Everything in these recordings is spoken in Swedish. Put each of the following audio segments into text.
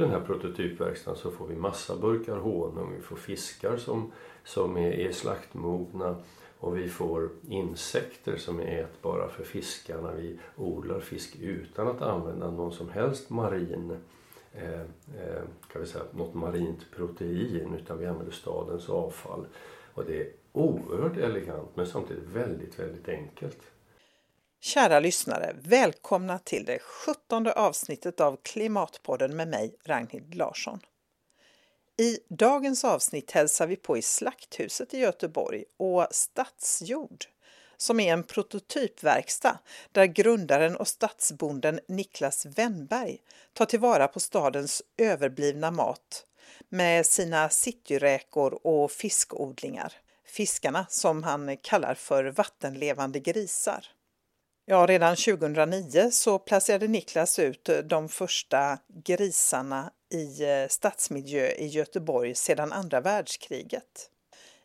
ur den här prototypverkstaden så får vi massa burkar honung, vi får fiskar som, som är, är slaktmogna och vi får insekter som är ätbara för fiskarna. Vi odlar fisk utan att använda någon som helst marin eh, eh, kan vi säga, något marint protein utan vi använder stadens avfall. Och det är oerhört elegant men samtidigt väldigt, väldigt enkelt. Kära lyssnare, välkomna till det sjuttonde avsnittet av Klimatpodden med mig, Ragnhild Larsson. I dagens avsnitt hälsar vi på i Slakthuset i Göteborg och Stadsjord som är en prototypverkstad där grundaren och stadsbonden Niklas Wennberg tar tillvara på stadens överblivna mat med sina cityräkor och fiskodlingar. Fiskarna som han kallar för vattenlevande grisar. Ja, redan 2009 så placerade Niklas ut eh, de första grisarna i eh, stadsmiljö i Göteborg sedan andra världskriget.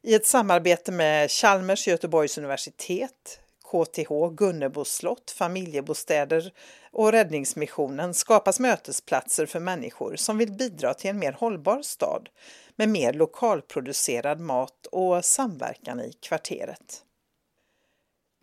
I ett samarbete med Chalmers Göteborgs universitet, KTH, Gunnebo slott, familjebostäder och Räddningsmissionen skapas mötesplatser för människor som vill bidra till en mer hållbar stad med mer lokalproducerad mat och samverkan i kvarteret.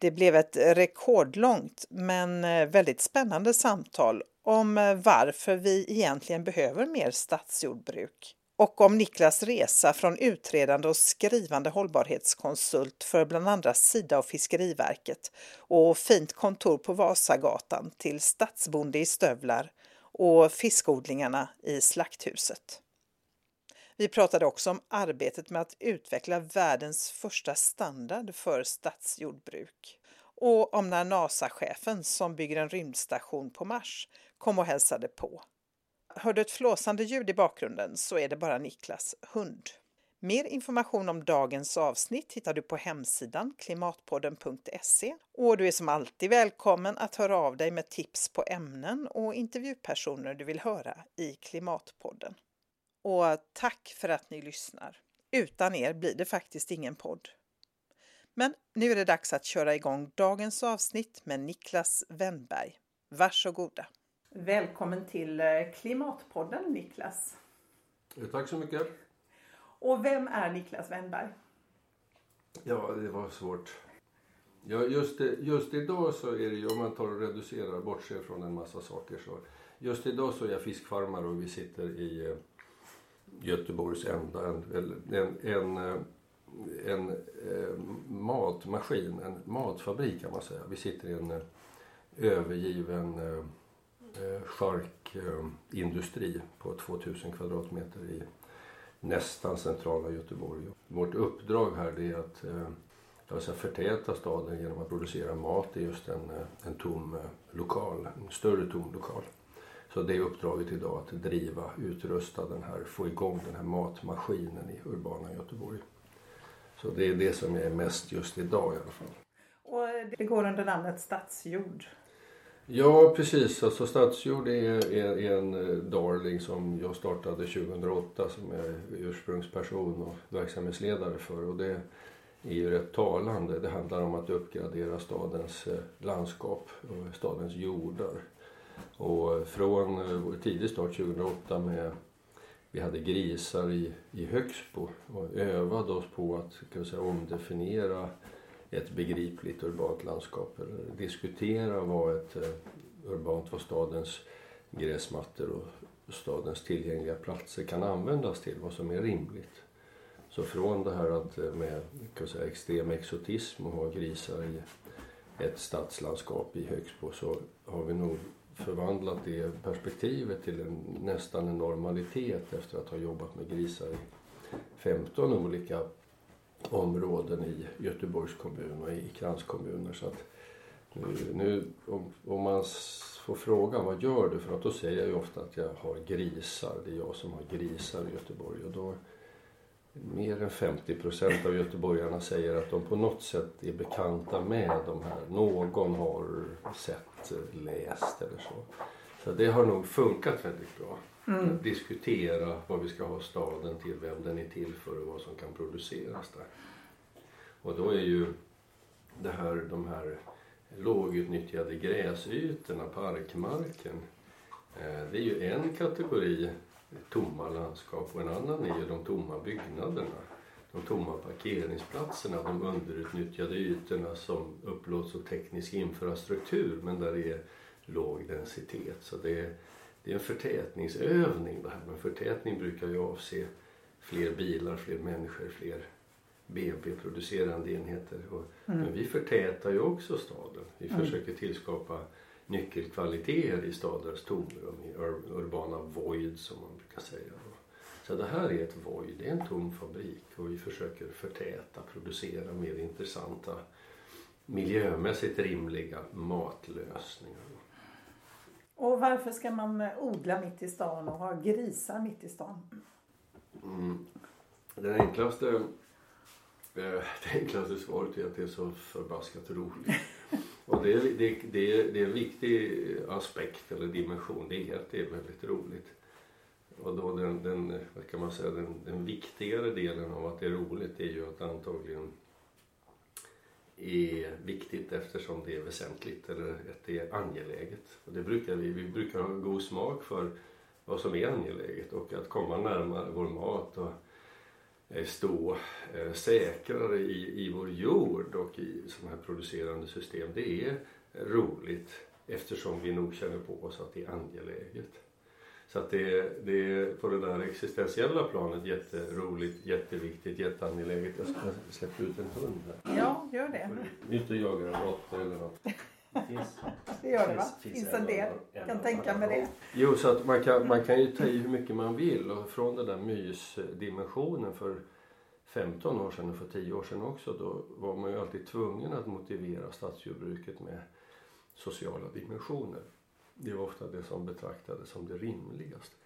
Det blev ett rekordlångt men eh, väldigt spännande samtal om eh, varför vi egentligen behöver mer stadsjordbruk och om Niklas resa från utredande och skrivande hållbarhetskonsult för bland andra Sida och Fiskeriverket och fint kontor på Vasagatan till stadsbonde i stövlar och fiskodlingarna i Slakthuset. Vi pratade också om arbetet med att utveckla världens första standard för stadsjordbruk och om när NASA-chefen som bygger en rymdstation på Mars kom och hälsade på. Hör du ett flåsande ljud i bakgrunden så är det bara Niklas hund. Mer information om dagens avsnitt hittar du på hemsidan klimatpodden.se och du är som alltid välkommen att höra av dig med tips på ämnen och intervjupersoner du vill höra i Klimatpodden. Och tack för att ni lyssnar. Utan er blir det faktiskt ingen podd. Men nu är det dags att köra igång dagens avsnitt med Niklas Wennberg. Varsågoda! Välkommen till eh, Klimatpodden Niklas. Tack så mycket. Och vem är Niklas Wennberg? Ja, det var svårt. Ja, just, just idag så är det ju, om man tar och reducerar, bortser från en massa saker så. Just idag så är jag fiskfarmare och vi sitter i eh, Göteborgs enda, en, en, en, eh, en, eh, matmaskin, en matfabrik kan man säga. Vi sitter i en eh, övergiven eh, eh charkindustri eh, på 2000 kvadratmeter i nästan centrala Göteborg. Vårt uppdrag här är att eh, säga, förtäta staden genom att producera mat i just en, en tom eh, lokal, en större tom lokal. Så det är uppdraget idag att driva, utrusta den här, få igång den här matmaskinen i urbana Göteborg. Så det är det som är mest just idag i alla fall. Och det går under namnet Stadsjord? Ja precis, alltså Stadsjord är, är, är, en eh, darling som jag startade 2008 som är ursprungsperson och verksamhetsledare för. Och det är ju rätt talande. Det handlar om att uppgradera stadens eh, landskap och stadens jordar. Och från eh, vår tidig start 2008 med vi hade grisar i, i Högsbo och övade oss på att kan säga, omdefiniera ett begripligt urbant landskap. Eller diskutera vad ett eh, urbant, vad stadens gräsmattor och stadens tillgängliga platser kan användas till, vad som är rimligt. Så från det här att eh, med kan säga, extrem exotism och ha grisar i ett stadslandskap i Högsbo så har vi nog förvandlat det perspektivet till en, nästan en normalitet efter att ha jobbat med grisar i 15 olika områden i Göteborgs kommun och i kranskommuner. Så att nu, nu om, om, man får frågan vad gör du för att då säger jag ju ofta att jag har grisar. Det är jag som har grisar i Göteborg. Och då mer än 50 procent av göteborgarna säger att de på något sätt är bekanta med de här. Någon har sett, läst eller så. Så det har nog funkat väldigt bra. Mm. Diskutera vad vi ska ha staden till, vem den är till för och vad som kan produceras där. Och då är ju det här, de här lågutnyttjade gräsytorna, parkmarken, Eh, det är ju en kategori tomma landskap och en annan är ju de tomma byggnaderna. De tomma parkeringsplatserna, de underutnyttjade ytorna som upplåts av teknisk infrastruktur men där det är låg densitet. Så det är, det är en förtätningsövning det här. Men förtätning brukar ju avse fler bilar, fler människor, fler BNP-producerande enheter. Mm. Men vi förtätar ju också staden. Vi mm. försöker tillskapa nyckelkvaliteter i stadens tomrum, i ur, urbana void som man brukar säga. Så det här är ett void, det är en tom fabrik och vi försöker förtäta, producera mer intressanta miljömässigt rimliga matlösningar. Och varför ska man odla mitt i stan och ha grisar mitt i stan? Mm. Den enklaste, eh, det enklaste svaret är att det är så förbaskat roligt. Och det är, det, det, det är en viktig aspekt eller dimension. Det är att det är väldigt roligt. Och då den, den, vad kan man säga, den, den viktigare delen av att det är roligt är ju att det antagligen är viktigt eftersom det är väsentligt eller att det är angeläget. Och det brukar vi, vi brukar ha god smak för vad som är angeläget och att komma närmare vår mat och stå eh, säkrare i, i vår jord och i sådana här producerande system. Det är roligt eftersom vi nog känner på oss att det är angeläget. Så att det, det är på det där existentiella planet jätteroligt, jätteviktigt, jätteangeläget. Jag ska släppa ut en hund här. Ja, gör det. Ut och jaga en råtta eller något. Finns, det gör det va? Finns, finns en del. Jag kan tänka mig det. Jo, så att man kan, man kan ju ta i hur mycket man vill och från den där mysdimensionen för 15 år sedan och för 10 år sedan också då var man ju alltid tvungen att motivera stadsjordbruket med sociala dimensioner. Det var ofta det som betraktades som det rimligaste.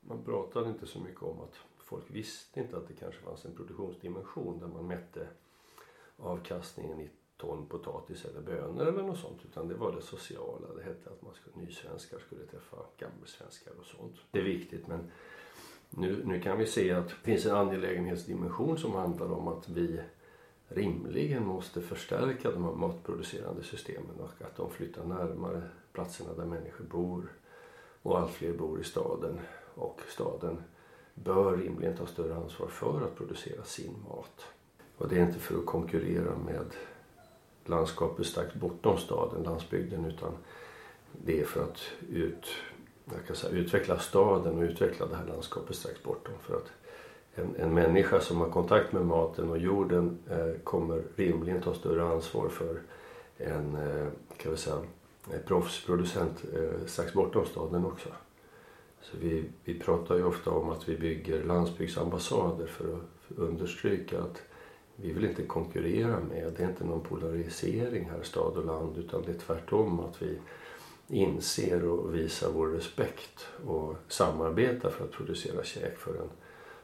Man pratade inte så mycket om att folk visste inte att det kanske fanns en produktionsdimension där man mätte avkastningen i ton potatis eller bönor eller något sånt utan det var det sociala. Det hette att man skulle, nysvenskar skulle träffa gammelsvenskar och sånt. Det är viktigt men nu, nu kan vi se att det finns en angelägenhetsdimension som handlar om att vi rimligen måste förstärka de här matproducerande systemen och att de flyttar närmare platserna där människor bor. Och allt fler bor i staden och staden bör rimligen ta större ansvar för att producera sin mat. Och det är inte för att konkurrera med landskapet strax bortom staden, landsbygden, utan det är för att ut, jag kan säga, utveckla staden och utveckla det här landskapet strax bortom. För att en, en människa som har kontakt med maten och jorden eh, kommer rimligen ta större ansvar för en eh, kan vi säga, proffsproducent eh, strax bortom staden också. Så vi, vi pratar ju ofta om att vi bygger landsbygdsambassader för att understryka att vi vill inte konkurrera med, det är inte någon polarisering här stad och land utan det är tvärtom att vi inser och visar vår respekt och samarbetar för att producera käk för en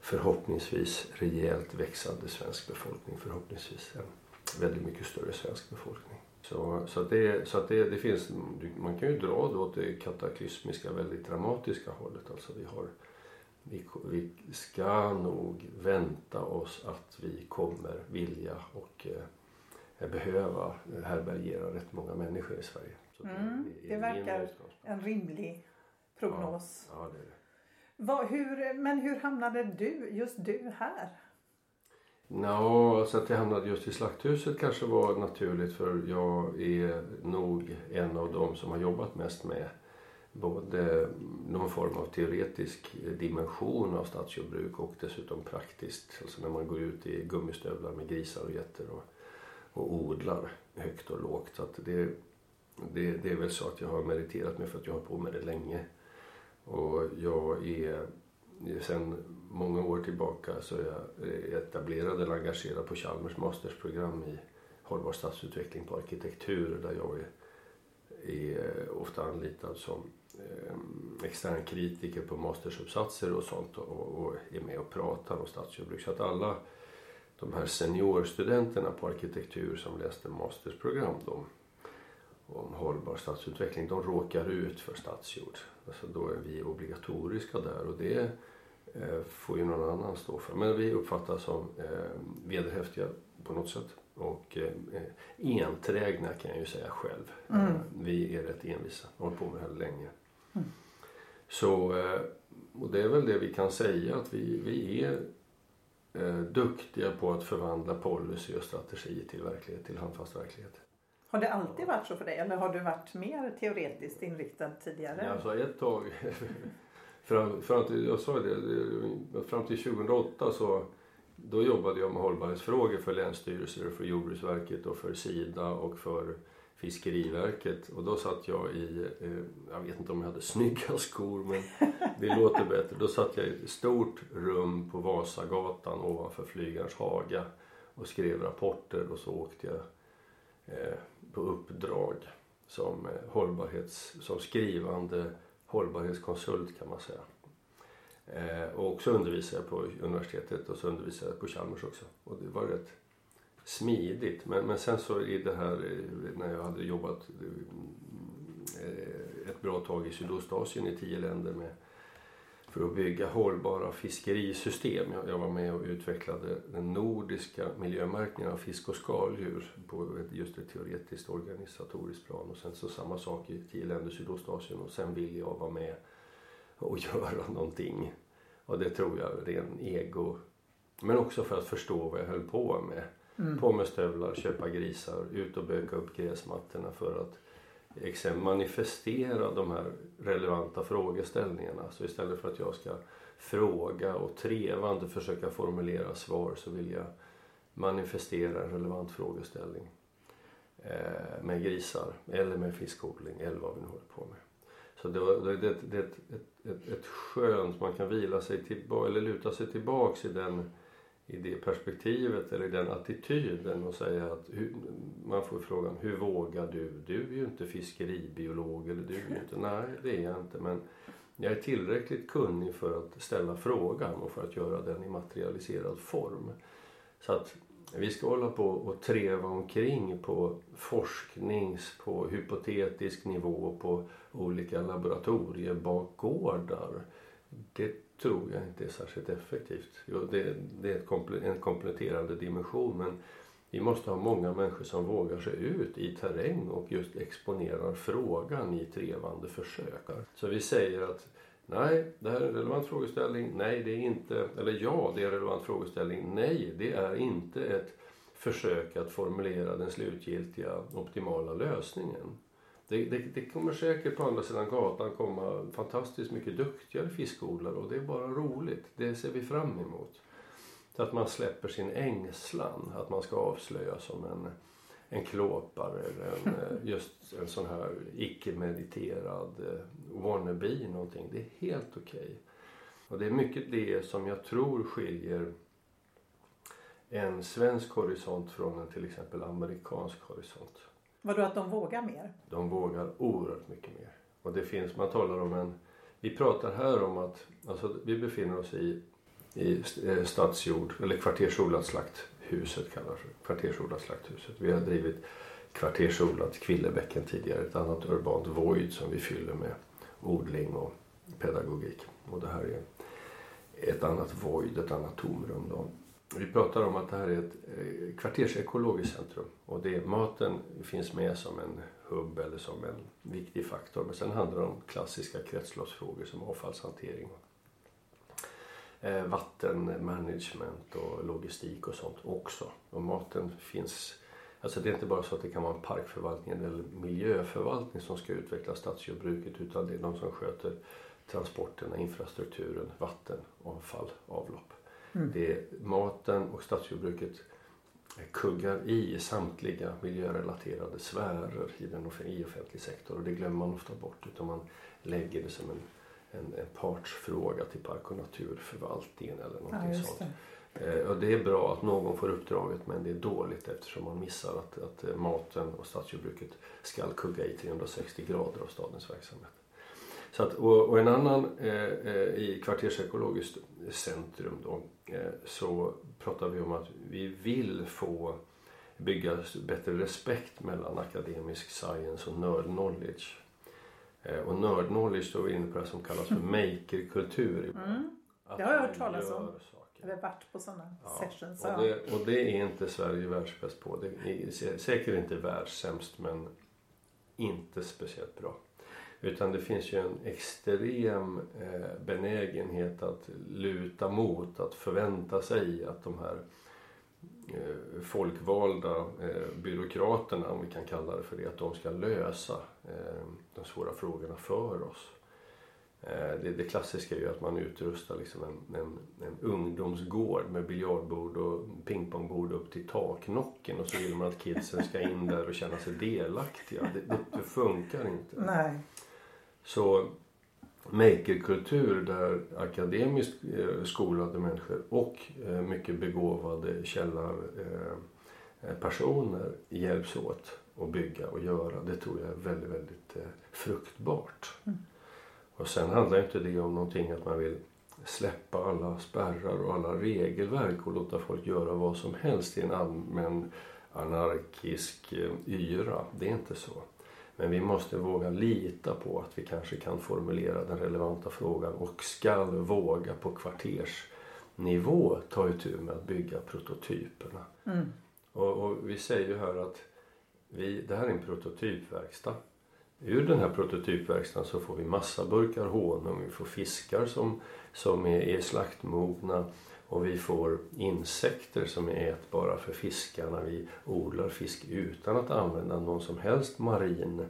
förhoppningsvis rejält växande svensk befolkning. Förhoppningsvis en väldigt mycket större svensk befolkning. Så, så, att det, så att det, det finns, man kan ju dra då åt det kataklysmiska, väldigt dramatiska hållet. Alltså vi, har, vi, vi ska nog vänta oss att vi kommer vilja och eh, behöva härbärgera rätt många människor i Sverige. Mm, det, det, verkar en rimlig prognos. Ja, ja det är det. Vad, hur, men hur hamnade du, just du här? Ja, alltså att jag hamnade just i Slakthuset kanske var naturligt för jag är nog en av dem som har jobbat mest med både någon form av teoretisk dimension av stadsjordbruk och dessutom praktiskt. Alltså när man går ut i gummistövlar med grisar och getter och, och odlar högt och lågt. Så att det, det, det är väl så att jag har meriterat mig för att jag har på med det länge. Och jag är sen många år tillbaka så är jag etablerad eller engagerad på Chalmers mastersprogram i hållbar stadsutveckling på arkitektur där jag är, är ofta anlitad som eh, extern kritiker på mastersuppsatser och sånt och, och är med och pratar om stadsjordbruk. Så att alla de här seniorstudenterna på arkitektur som läste mastersprogram de, om hållbar stadsutveckling, de råkar ut för stadsjord. Alltså då är vi obligatoriska där och det eh, får ju någon annan stå för. Men vi uppfattas som eh, vederhäftiga på något sätt. Och eh, enträgna kan jag ju säga själv. Mm. Vi är rätt envisa, har hållit på med det här länge. Mm. Så, eh, och det är väl det vi kan säga att vi, vi är eh, duktiga på att förvandla policy och strategi till verklighet, till handfast verklighet. Har det alltid varit så för dig eller har du varit mer teoretiskt inriktad tidigare? Ja, alltså ett tag, fram, fram till, jag sa det, fram till 2008 så då jobbade jag med hållbarhetsfrågor för Länsstyrelser, för Jordbruksverket och för Sida och för Fiskeriverket. Och då satt jag i, eh, jag vet inte om jag hade snygga skor men det låter bättre. Då satt jag i ett stort rum på Vasagatan ovanför Flygarns haga och skrev rapporter och så åkte jag eh, på uppdrag som, eh, hållbarhets, som skrivande hållbarhetskonsult kan man säga. Eh, och så undervisade jag på universitetet och så undervisade jag på Chalmers också. Och det var rätt smidigt. Men, men sen så i det här eh, när jag hade jobbat eh, ett bra tag i Sydostasien i tio länder med, för att bygga hållbara fiskerisystem. Jag, jag var med och utvecklade den nordiska miljömärkningen av fisk och skaldjur på ett, just ett teoretiskt organisatoriskt plan. Och sen så samma sak i tio länder i Sydostasien och sen vill jag vara med och göra någonting. Och det tror jag ren ego. Men också för att förstå vad jag höll på med. Mm. På med stövlar, köpa grisar, ut och böka upp gräsmattorna för att exempel, manifestera de här relevanta frågeställningarna. Så istället för att jag ska fråga och trevande försöka formulera svar så vill jag manifestera en relevant frågeställning. Eh, med grisar eller med fiskodling eller vad vi nu håller på med. Så det, var, det, det, det, ett, ett, ett skönt, man kan vila sig tillbaka eller luta sig tillbaks i den i det perspektivet eller i den attityden och säga att hur, man får frågan hur vågar du? Du är ju inte fiskeribiolog eller du är ju inte, nej det är jag inte men jag är tillräckligt kunnig för att ställa frågan och för att göra den i materialiserad form. Så att vi ska hålla på och treva omkring på forsknings, på hypotetisk nivå på olika laboratoriebakgårdar. Det tror jag inte är särskilt effektivt. Jo, det, det är en kompletterande dimension men vi måste ha många människor som vågar sig ut i terräng och just exponerar frågan i trevande försök. Så vi säger att nej, det här är en relevant frågeställning. Nej, det är inte. Eller ja, det är en relevant frågeställning. Nej, det är inte ett försök att formulera den slutgiltiga optimala lösningen. Det, det, det, kommer säkert på andra sidan gatan komma fantastiskt mycket duktigare fiskodlare och det är bara roligt. Det ser vi fram emot. Så att man släpper sin ängslan att man ska avslöjas som en, en klåpare eller en, eh, just en sån här icke-mediterad eh, wannabe någonting. Det är helt okej. Okay. Och det är mycket det som jag tror skiljer en svensk horisont från en till exempel amerikansk horisont. Vadå att de vågar mer? De vågar oerhört mycket mer. Och det finns, man talar om en... Vi pratar här om att alltså, vi befinner oss i, i eh, stadsjord, eller kvartersodlat slakthuset kallas det. Kvartersodlat slakthuset. Vi har drivit kvartersodlat Kvillebäcken tidigare. Ett annat urbant void som vi fyller med odling och pedagogik. Och det här är ett annat void, ett annat tomrum. Då. Vi pratar om att det här är ett eh, kvartersekologiskt centrum och det, maten finns med som en hubb eller som en viktig faktor. Men sen handlar det om klassiska kretsloppsfrågor som avfallshantering, eh, vattenmanagement och logistik och sånt också. Och maten finns Alltså det är inte bara så att det kan vara en parkförvaltning eller miljöförvaltning som ska utveckla stadsjordbruket utan det är de som sköter transporterna, infrastrukturen, vatten, avfall, avlopp. Mm. Det maten och stadsjordbruket kuggar i samtliga miljörelaterade sfärer i den i offentlig sektor och det glömmer man ofta bort utan man lägger det som en, en, en partsfråga till Park och naturförvaltningen eller någonting ja, sånt. Det. Eh, och det är bra att någon får uppdraget men det är dåligt eftersom man missar att, att eh, maten och stadsjordbruket ska kugga i 360 grader av stadens verksamhet. Så att, och, och en annan eh, eh, i kvartersekologiskt centrum då eh, så pratar vi om att vi vill få bygga bättre respekt mellan akademisk science och nerd knowledge. Eh, och nerd knowledge då är inne på det som kallas för makerkultur. Mm. Det har jag hört talas om. Eller varit på sådana ja, sessions. Och det, och det är inte Sverige världsbäst på. Det är säkert inte världssämst men inte speciellt bra. Utan det finns ju en extrem eh, benägenhet att luta mot, att förvänta sig att de här eh, folkvalda eh, byråkraterna, om vi kan kalla det för det, att de ska lösa eh, de svåra frågorna för oss. Eh, det, det, klassiska är ju att man utrustar liksom en, en, en ungdomsgård med biljardbord och pingpongbord upp till taknocken och så vill man att kidsen ska in där och känna sig delaktiga. Det, det, det funkar inte. Nej. Så makerkultur där akademiskt eh, skolade människor och eh, mycket begåvade källarpersoner hjälps åt att bygga och göra. Det tror jag är väldigt, väldigt fruktbart. Mm. Och sen handlar inte det om någonting att man vill släppa alla spärrar och alla regelverk och låta folk göra vad som helst i en allmän anarkisk eh, yra. Det är inte så. Men vi måste våga lita på att vi kanske kan formulera den relevanta frågan och skall våga på kvartersnivå ta itu med att bygga prototyperna. Mm. Och, och, vi säger ju här att vi, det här är en prototypverkstad. Ur den här prototypverkstaden så får vi massa burkar honung, vi får fiskar som, som är, är slaktmogna och vi får insekter som är ätbara för fiskarna. Vi odlar fisk utan att använda någon som helst marin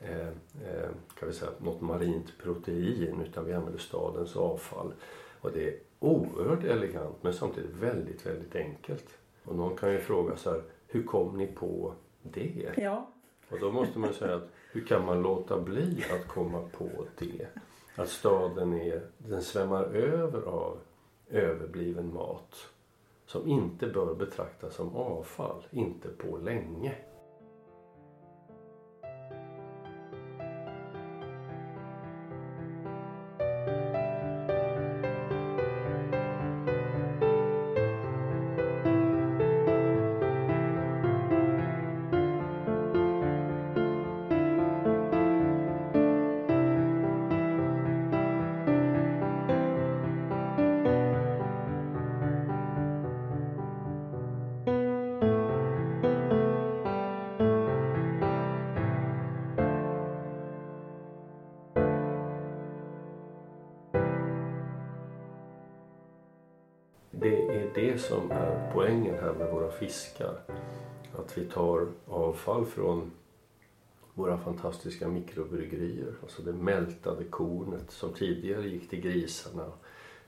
eh, eh, kan vi säga, något marint protein utan vi använder stadens avfall. Och det är oerhört elegant men samtidigt väldigt, väldigt enkelt. Och någon kan ju fråga så här, hur kom ni på det? Ja. Och då måste man säga att hur kan man låta bli att komma på det? Att staden är, den svämmar över av överbliven mat som inte bör betraktas som avfall, inte på länge. Det som är poängen här med våra fiskar. Att vi tar avfall från våra fantastiska mikrobryggerier. Alltså det mältade kornet som tidigare gick till grisarna,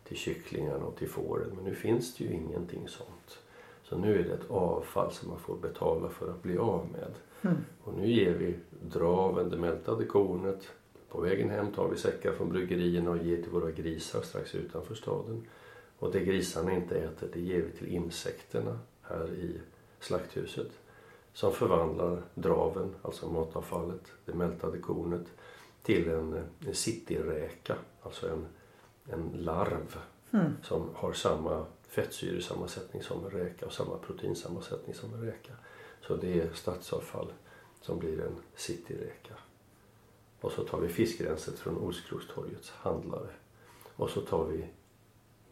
till kycklingarna och till fåren. Men nu finns det ju ingenting sånt. Så nu är det ett avfall som man får betala för att bli av med. Mm. Och nu ger vi draven, det mältade kornet. På vägen hem tar vi säckar från bryggerierna och ger till våra grisar strax utanför staden. Och det grisarna inte äter det ger vi till insekterna här i slakthuset. Som förvandlar draven, alltså matavfallet, det mältade kornet till en, en cityräka, alltså en, en larv mm. som har samma fettsyresammansättning som en räka och samma proteinsammansättning som en räka. Så det är stadsavfall som blir en cityräka. Och så tar vi fiskrenset från Olskrokstorgets handlare. Och så tar vi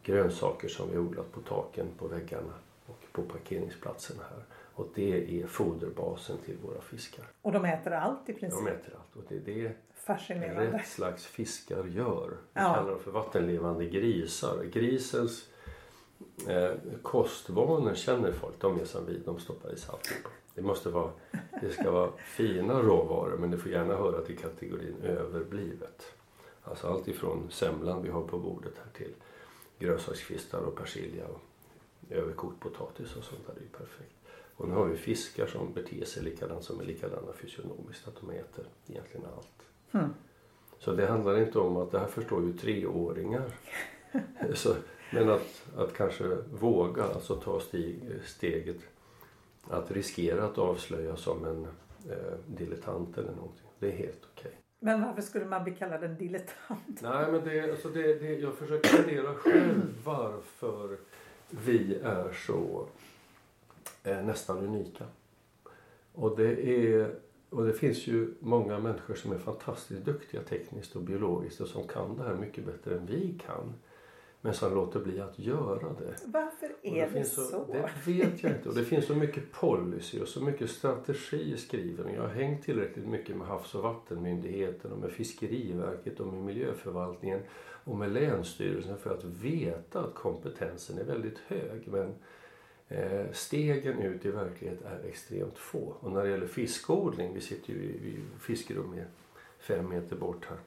grönsaker som vi odlat på taken, på väggarna och på parkeringsplatserna här. Och det är foderbasen till våra fiskar. Och de äter allt i princip? De äter allt och det är det Fascinerande. rätt slags fiskar gör. Vi ja. kallar dem för vattenlevande grisar. Grisens eh, kostvanor känner folk, de är som vi, de stoppar i salt. Det, måste vara, det ska vara fina råvaror men det får gärna höra till kategorin överblivet. Alltså allt ifrån semlan vi har på bordet här till grönsakskvistar och persilja och överkokt potatis och sånt där. Det är perfekt. Och nu har vi fiskar som beter sig likadant som är likadana fysionomiskt. Att de äter egentligen allt. Mm. Så det handlar inte om att det här förstår ju treåringar. Så, men att, att kanske våga alltså ta steg, steget att riskera att avslöjas som en eh, dilettant eller någonting. Det är helt okej. Okay. Men varför skulle man bli kallad en dilettant? Nej men det, alltså det, det, jag försöker fundera själv varför vi är så eh, nästan unika. Och det, är, och det finns ju många människor som är fantastiskt duktiga tekniskt och biologiskt och som kan det här mycket bättre än vi kan men som låter bli att göra det. Varför är det, det så? så? Det vet jag inte. Och det finns så mycket policy och så mycket strategi skriven. Jag har hängt tillräckligt mycket med Havs och vattenmyndigheten och med Fiskeriverket och med miljöförvaltningen och med Länsstyrelsen för att veta att kompetensen är väldigt hög. Men eh, stegen ut i verklighet är extremt få. Och när det gäller fiskodling, vi sitter ju i, i fiskerum fem meter bort här.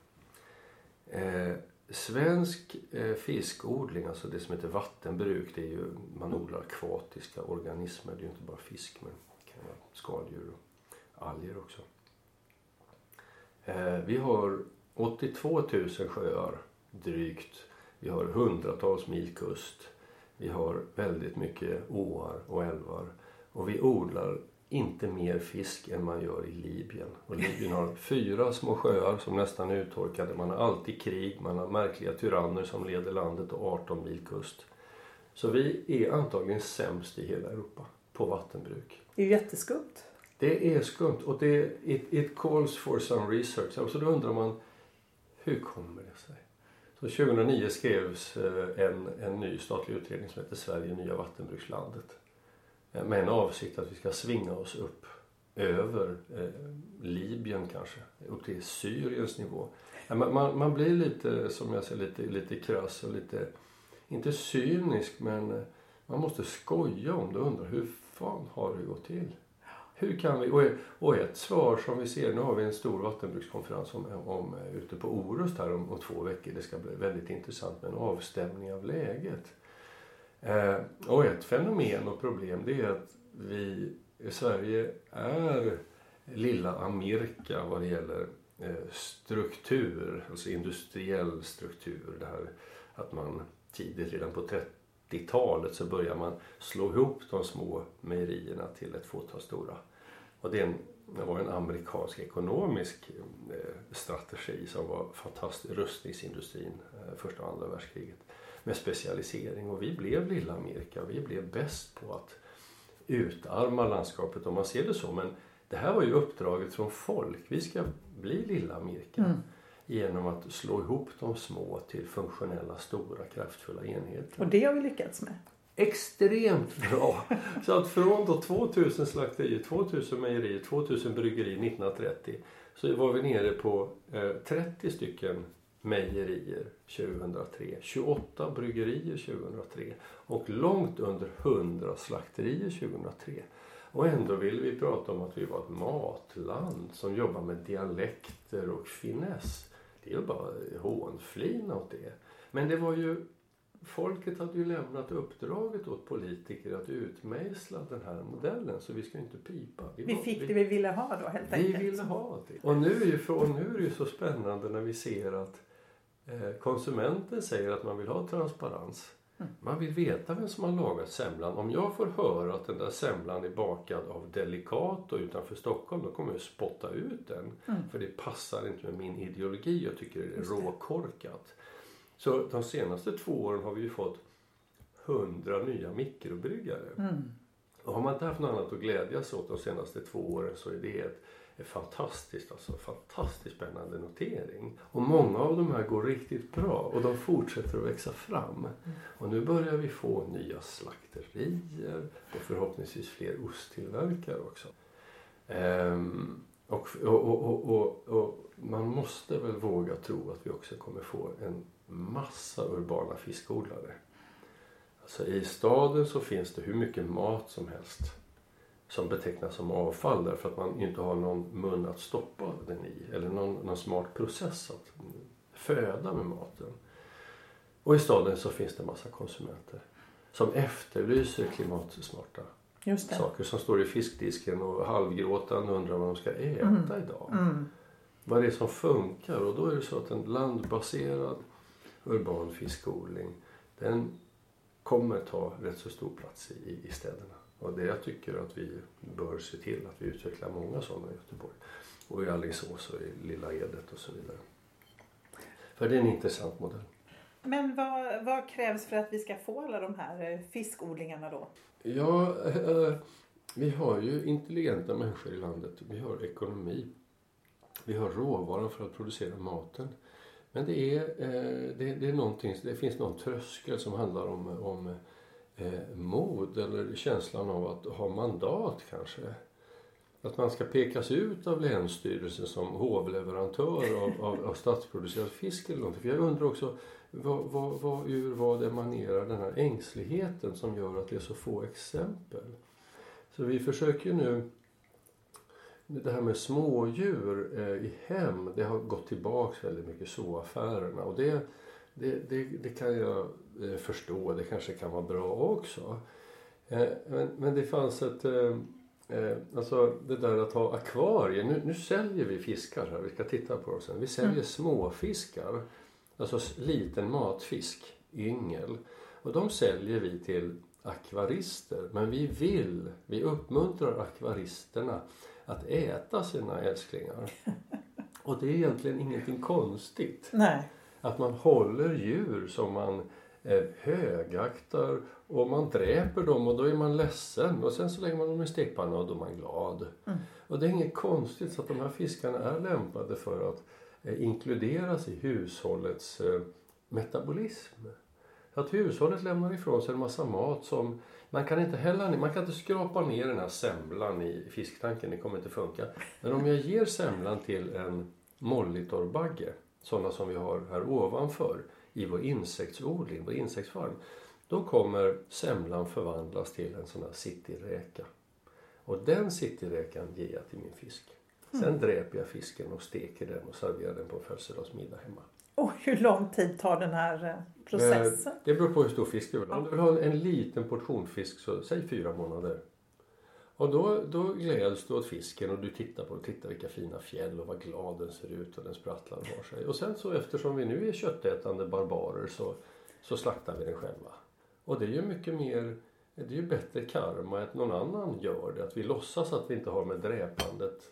Svensk eh, fiskodling, alltså det som heter vattenbruk, det är ju, man odlar akvatiska organismer. Det är ju inte bara fisk men det kan vara skaldjur och alger också. Eh, vi har 82 000 sjöar drygt. Vi har hundratals mil kust. Vi har väldigt mycket åar och älvar. Och vi odlar inte mer fisk än man gör i Libyen. Och Libyen har fyra små sjöar som nästan är uttorkade. Man har alltid krig, man har märkliga tyranner som leder landet och 18 mil kust. Så vi är antagligen sämst i hela Europa på vattenbruk. Det är ju jätteskumt. Det är skumt och det, it, it calls for some research. Så då undrar man, hur kommer det sig? Så 2009 skrevs eh, en, en ny statlig utredning som heter Sverige nya vattenbrukslandet. Eh, med en avsikt att vi ska svinga oss upp över eh, Libyen kanske, upp till Syriens nivå. Man, man, man, blir lite, som jag säger, lite, lite krass och lite, inte cynisk men eh, man måste skoja om det och undra hur fan har det gått till? Hur kan vi, och, ett svar som vi ser, nu har vi en stor vattenbrukskonferens om, om, eh, ute på Orust här om, om två veckor. Det ska bli väldigt intressant med en avstämning av läget. Eh, och ett fenomen och problem det är att vi i Sverige är lilla Amerika vad det gäller eh, struktur, alltså industriell struktur. Det här att man tidigt, redan på 30-talet så börjar man slå ihop de små mejerierna till ett fåtal stora. Och det, en, det var en amerikansk ekonomisk eh, strategi som var fantastisk. Rustningsindustrin, eh, första och andra världskriget med specialisering och vi blev lilla Amerika. Vi blev bäst på att utarma landskapet om man ser det så. Men det här var ju uppdraget från folk. Vi ska bli lilla Amerika. Mm. Genom att slå ihop de små till funktionella, stora, kraftfulla enheter. Och det har vi lyckats med. Extremt bra! Så att från då 2000 slakterier, 2000 mejerier, 2000 bryggerier 1930 så var vi nere på eh, 30 stycken mejerier 2003, 28 bryggerier 2003 och långt under 100 slakterier 2003. Och ändå vill vi prata om att vi var ett matland som jobbar med dialekter och finess. Det är ju bara hånflin åt det. Men det var ju folket hade ju lämnat uppdraget åt politiker att utmejsla den här modellen så vi ska inte pipa. Vi, vi fick vi, det vi ville ha då helt enkelt. Vi ville ha det. Och nu är, ju, och nu är det ju så spännande när vi ser att konsumenten säger att man vill ha transparens. Mm. Man vill veta vem som har lagat semlan. Om jag får höra att den där semlan är bakad av Delicato utanför Stockholm då kommer jag spotta ut den. Mm. För det passar inte med min ideologi. Jag tycker det är råkorkat. Så de senaste två åren har vi ju fått hundra nya mikrobryggare. Mm. Och har man inte haft något annat att glädjas åt de senaste två åren så är det ett fantastiskt. Alltså, fantastiskt spännande notering. Och många av de här går riktigt bra och de fortsätter att växa fram. Och nu börjar vi få nya slakterier och förhoppningsvis fler osttillverkare också. Ehm, och, och, och, och, man måste väl våga tro att vi också kommer få en massa urbana fiskodlare. Alltså I staden så finns det hur mycket mat som helst som betecknas som avfall därför att man inte har någon mun att stoppa den i eller någon, någon smart process att föda med maten. Och i staden så finns det en massa konsumenter som efterlyser klimatsmarta saker som står i fiskdisken och halvgråtande undrar vad de ska äta mm. idag. Mm. Vad är det som funkar? Och då är det så att en landbaserad urban fiskodling den kommer ta rätt så stor plats i, i städerna. Och det jag tycker att vi bör se till att vi utvecklar många sådana i Göteborg. Och i Alingsås och i Lilla Edet och så vidare. För det är en intressant modell. Men vad, vad krävs för att vi ska få alla de här eh, fiskodlingarna då? Ja, äh, vi har ju intelligenta människor i landet. Vi har ekonomi. Vi har råvaran för att producera maten. Men det, är, eh, det, det, är det finns någon tröskel som handlar om, om eh, mod eller känslan av att ha mandat kanske. Att man ska pekas ut av Länsstyrelsen som hovleverantör av, av, av statsproducerad fisk eller någonting. För jag undrar också vad, vad, vad, ur vad emanerar den här ängsligheten som gör att det är så få exempel? Så vi försöker nu det här med smådjur eh, i hem, det har gått tillbaks väldigt mycket zooaffärerna och det, det, det, det, kan jag förstå, det kanske kan vara bra också. Eh, men, men det fanns ett, eh, eh, alltså det där att ha akvarier, nu, nu säljer vi fiskar här, vi ska titta på dem sen. Vi säljer mm. småfiskar, alltså liten matfisk, yngel. Och de säljer vi till akvarister, men vi vill, vi uppmuntrar akvaristerna att äta sina älsklingar. Och det är egentligen ingenting konstigt. Nej. Att man håller djur som man eh, högaktar och man dräper dem och då är man ledsen och sen så lägger man dem i stekpanna och då är man glad. Mm. Och det är inget konstigt så att de här fiskarna är lämpade för att eh, inkluderas i hushållets eh, metabolism. Att hushållet lämnar ifrån sig en massa mat som man kan inte hälla man kan inte skrapa ner den här semlan i fisktanken, det kommer inte funka. Men om jag ger semlan till en mollitorrbagge, sådana som vi har här ovanför i vår insektsodling, vår insektsfarm. Då kommer semlan förvandlas till en sån här cityräka. Och den cityräkan ger jag till min fisk. Sen mm. dräper jag fisken och steker den och serverar den på en födelsedagsmiddag hemma. Och hur lång tid tar den här eh, processen? Det beror på hur stor fisk du vill ha. Om du vill ha en liten portion fisk så säg fyra månader. Och då, då gläds du åt fisken och du tittar på tittar vilka fina fjäll och vad glad den ser ut och den sprattlar och har sig. Och sen så eftersom vi nu är köttätande barbarer så, så slaktar vi den själva. Och det är ju mycket mer, det är ju bättre karma att någon annan gör det. Att vi låtsas att vi inte har med dräpandet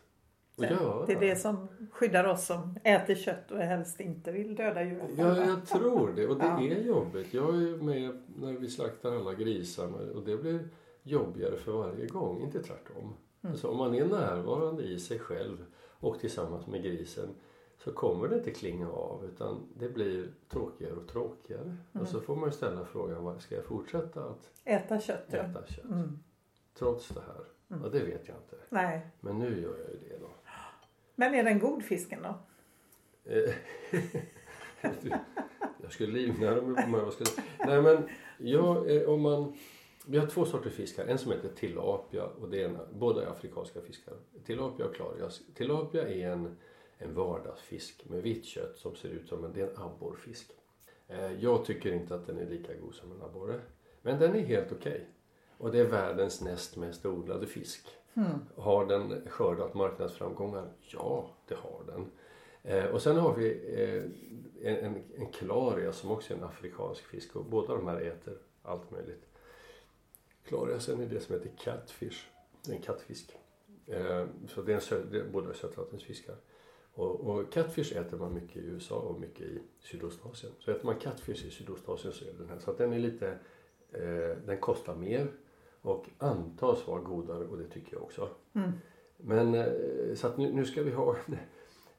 Ja. Det är det som skyddar oss som äter kött och helst inte vill döda djur. Ja, jag tror det. Och det ja. är jobbigt. Jag är med när vi slaktar alla grisar och det blir jobbigare för varje gång, inte tvärtom. Mm. Alltså, om man är närvarande i sig själv och tillsammans med grisen så kommer det inte klinga av utan det blir tråkigare och tråkigare. Mm. Och så får man ställa frågan, ska jag fortsätta att äta kött? Äta kött? Mm. Trots det här. Mm. Ja, det vet jag inte. Nej. Men nu gör jag ju det då. Men är den god fisken då? Eh, jag skulle livnära mig på mig. Nej men, ja, eh, om man... Vi har två sorters fisk här. En som heter tilapia och det är en, båda är afrikanska fiskar. Tilapia och klarias. Tilapia är en, en vardagsfisk med vitt kött som ser ut som en, det är en abborrfisk. Eh, jag tycker inte att den är lika god som en abborre. Men den är helt okej. Okay. Och det är världens näst mest odlade fisk. Mm. Har den skördat marknadsframgångar? Ja, det har den. Eh, och sen har vi eh, en, en, en klaria som också är en afrikansk fisk och båda de här äter allt möjligt. Klariasen är det som heter catfish, en kattfisk. Eh, så det är, en sö, det är båda sötvattensfiskar. Och, och catfish äter man mycket i USA och mycket i Sydostasien. Så äter man catfish i Sydostasien så är den här. Så den är lite, eh, den kostar mer och antas vara godare och det tycker jag också. Mm. Men eh, så att nu, nu, ska vi ha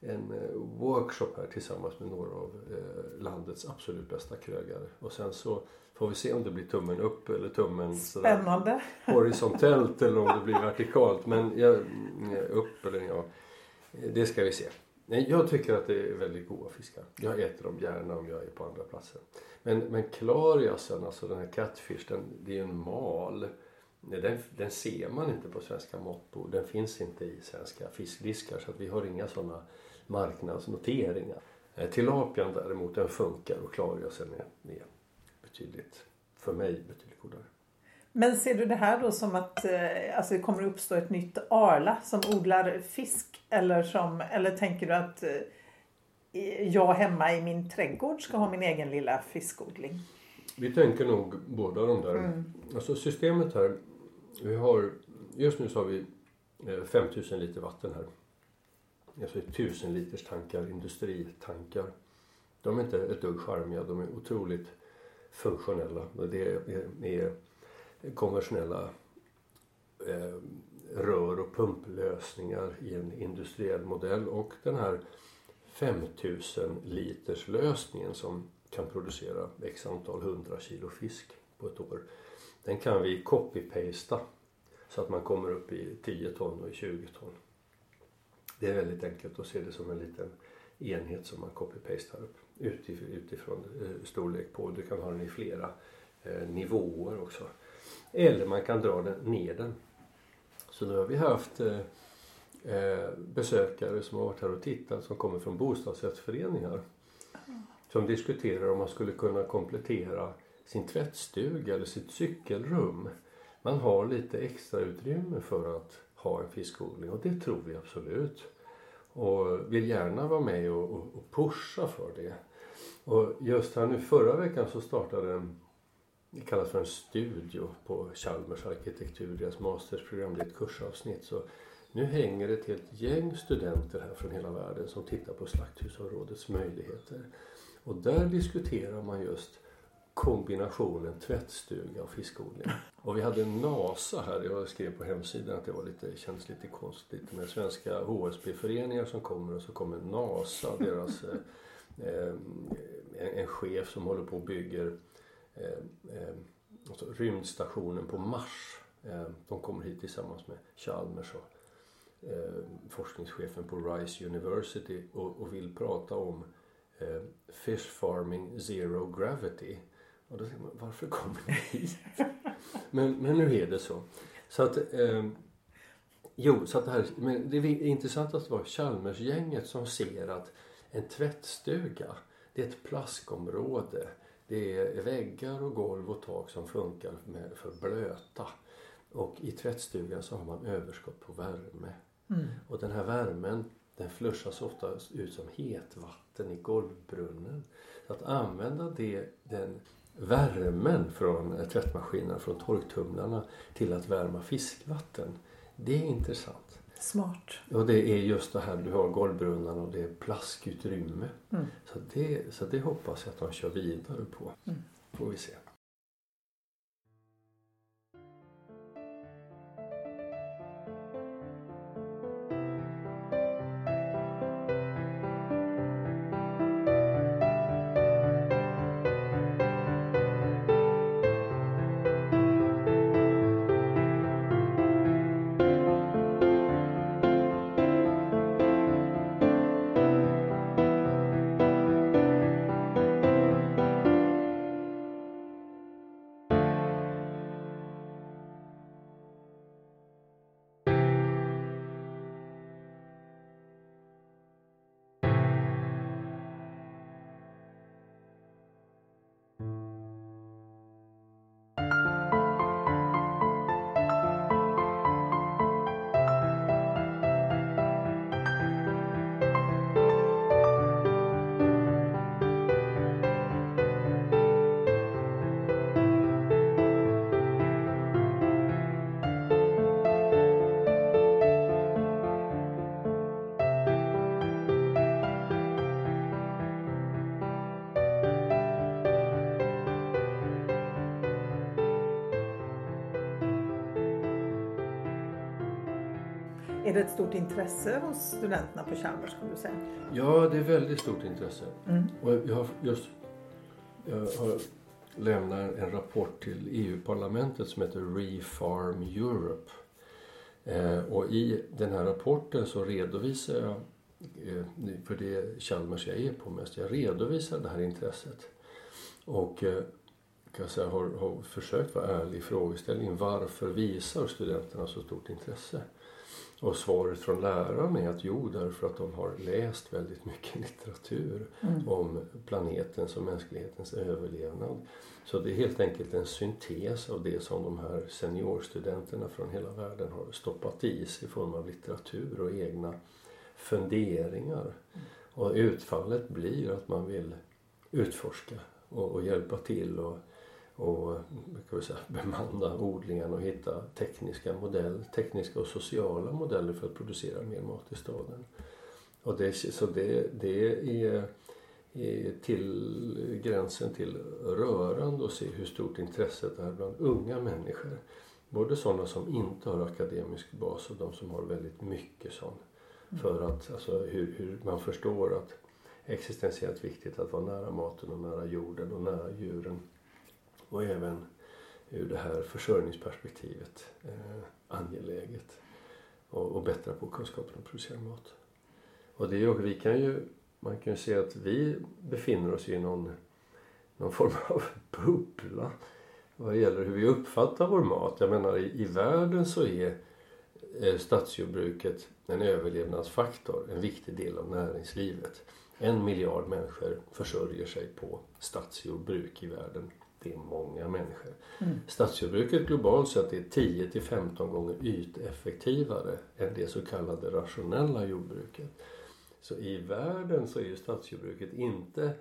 en, eh, workshop här tillsammans med några av eh, landets absolut bästa krögare. Och sen så får vi se om det blir tummen upp eller tummen Spännande. horisontellt eller om det blir vertikalt. Men ja, upp eller ja, det ska vi se. Jag tycker att det är väldigt goda fiskar. Jag äter dem gärna om jag är på andra platser. Men, men klariasen, alltså den här catfish, den, det är en mal. Den, den ser man inte på svenska måttbord. Den finns inte i svenska fiskdiskar så att vi har inga sådana marknadsnoteringar. Eh, tilapian däremot den funkar och klariasen är, är betydligt, för mig betydligt godare. Men ser du det här då som att eh, alltså det kommer uppstå ett nytt Arla som odlar fisk? Eller, som, eller tänker du att eh, jag hemma i min trädgård ska ha min egen lilla fiskodling? Vi tänker nog båda de där. Mm. Alltså systemet här vi har, just nu så har vi 5000 eh, liter vatten här. Alltså 1000 liters tankar, industritankar. De är inte ett dugg charmiga, de är otroligt funktionella. Det är, är konventionella eh, rör och pumplösningar i en industriell modell och den här 5000 liters lösningen som kan producera x antal hundra kilo fisk på ett år. Den kan vi copy-pasta så att man kommer upp i 10 ton och i 20 ton. Det är väldigt enkelt att se det som en liten enhet som man copy-pastar upp utifrån eh, storlek på. Du kan ha den i flera eh, nivåer också. Eller man kan dra den ner den. Så nu har vi haft eh, besökare som har varit här och tittat som kommer från bostadsrättsföreningar. Som diskuterar om man skulle kunna komplettera sin tvättstuga eller sitt cykelrum. Man har lite extra utrymme för att ha en fiskodling och det tror vi absolut. Och vill gärna vara med och, och, och pusha för det. Och just här nu förra veckan så startade en, det kallas för en studio på Chalmers arkitektur, deras mastersprogram, det är ett kursavsnitt. Så nu hänger det ett helt gäng studenter här från hela världen som tittar på slakthusområdets möjligheter. Och där diskuterar man just kombinationen tvättstuga och fiskodling. Och vi hade NASA här, jag skrev på hemsidan att det var lite, kändes lite konstigt med svenska HSB-föreningar som kommer och så kommer NASA, deras eh, eh, en, en, chef som håller på och bygger eh, eh, alltså rymdstationen på Mars. Eh, de kommer hit tillsammans med Chalmers och eh, forskningschefen på Rice University och, och vill prata om Fish Farming Zero Gravity. Och då tänker man, varför kommer ni hit? men, men nu är det så. Så att, eh, jo, så att det här, men det är intressant att det var Chalmersgänget som ser att en tvättstuga, det är ett plaskområde. Det är väggar och golv och tak som funkar med, för blöta. Och i tvättstugan så har man överskott på värme. Mm. Och den här värmen den flushas ofta ut som hetvatten i golvbrunnen. Så att använda det, den värmen från tvättmaskinen, från torktumlarna till att värma fiskvatten. Det är intressant. Smart. Och det är just det här, du har golvbrunnar och det är plaskutrymme. Mm. Så, det, så det hoppas jag att de kör vidare på. Mm. Får vi se. Ett stort intresse hos studenterna på Chalmers skulle du säga? Ja, det är väldigt stort intresse. Mm. Och jag har just jag har lämnat en rapport till EU-parlamentet som heter Refarm Europe. Eh, och i den här rapporten så redovisar jag, eh, för det är Chalmers jag är på mest, jag redovisar det här intresset. Och eh, kan säga, har, har försökt vara ärlig i frågeställningen varför visar studenterna så stort intresse? Och svaret från läraren är att jo, därför att de har läst väldigt mycket litteratur mm. om planetens och mänsklighetens överlevnad. Så det är helt enkelt en syntes av det som de här seniorstudenterna från hela världen har stoppat i sig i form av litteratur och egna funderingar. Mm. Och utfallet blir att man vill utforska och, och hjälpa till och och kan vi säga, bemanna odlingarna och hitta tekniska, modell, tekniska och sociala modeller för att producera mer mat i staden. Och det, så det, det är, är till gränsen till rörande att se hur stort intresset är bland unga människor. Både sådana som inte har akademisk bas och de som har väldigt mycket sån. För att alltså, hur, hur man förstår att existentiellt viktigt att vara nära maten och nära jorden och nära djuren. Och även ur det här försörjningsperspektivet eh, angeläget. Och, och bättra på kunskapen om att producera mat. Och det är, vi kan ju, man kan ju se att vi befinner oss i någon, någon form av bubbla vad gäller hur vi uppfattar vår mat. Jag menar i, i världen så är eh, stadsjordbruket en överlevnadsfaktor, en viktig del av näringslivet. En miljard människor försörjer sig på stadsjordbruk i världen. Det är många människor. Mm. Stadsjordbruket globalt sett är 10 till 15 gånger yteffektivare än det så kallade rationella jordbruket. Så i världen så är ju stadsjordbruket inte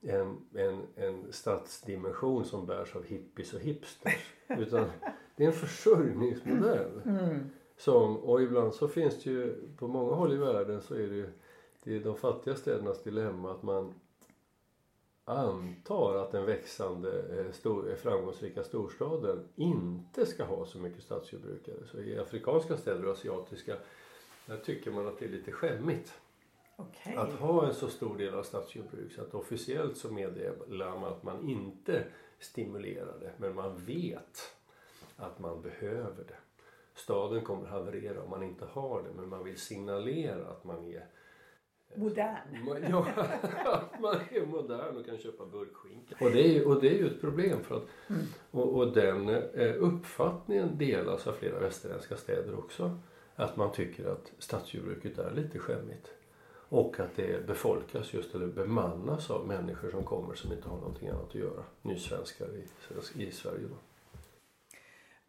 en, en, en stadsdimension som bärs av hippies och hipsters. Utan det är en försörjningsmodell. Mm. Som, och ibland så finns det ju på många håll i världen så är det ju det är de fattiga städernas dilemma att man antar att den växande eh, stor, framgångsrika storstaden inte ska ha så mycket stadsjordbrukare. Så i afrikanska städer och asiatiska där tycker man att det är lite skämmigt. Okay. Att ha en så stor del av stadsjordbruk så att officiellt så meddelar man att man inte stimulerar det men man vet att man behöver det. Staden kommer haverera om man inte har det men man vill signalera att man är Modern. Ja, att man är modern och kan köpa burkskinka. Och det är ju, och det är ju ett problem. för att mm. och, och den eh, uppfattningen delas av flera västerländska städer också. Att man tycker att stadsjordbruket är lite skämmigt. Och att det befolkas just eller bemannas av människor som kommer som inte har någonting annat att göra. Nysvenskar i, i Sverige då.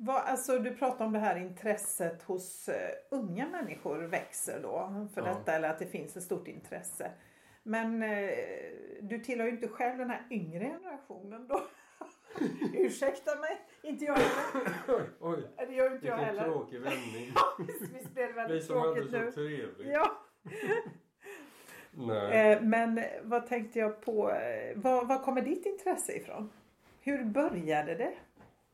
Vad, alltså, du pratar om det här intresset hos uh, unga människor växer då för ja. detta eller att det finns ett stort intresse. Men uh, du tillhör ju inte själv den här yngre generationen då. Ursäkta mig, inte jag heller. Oj, oj. Det gör inte jag heller. Tråkig vändning. ja, visst blev det väldigt tråkigt nu. Vi som hade så trevligt. Ja. Nej. Eh, men vad tänkte jag på? Var, var kommer ditt intresse ifrån? Hur började det?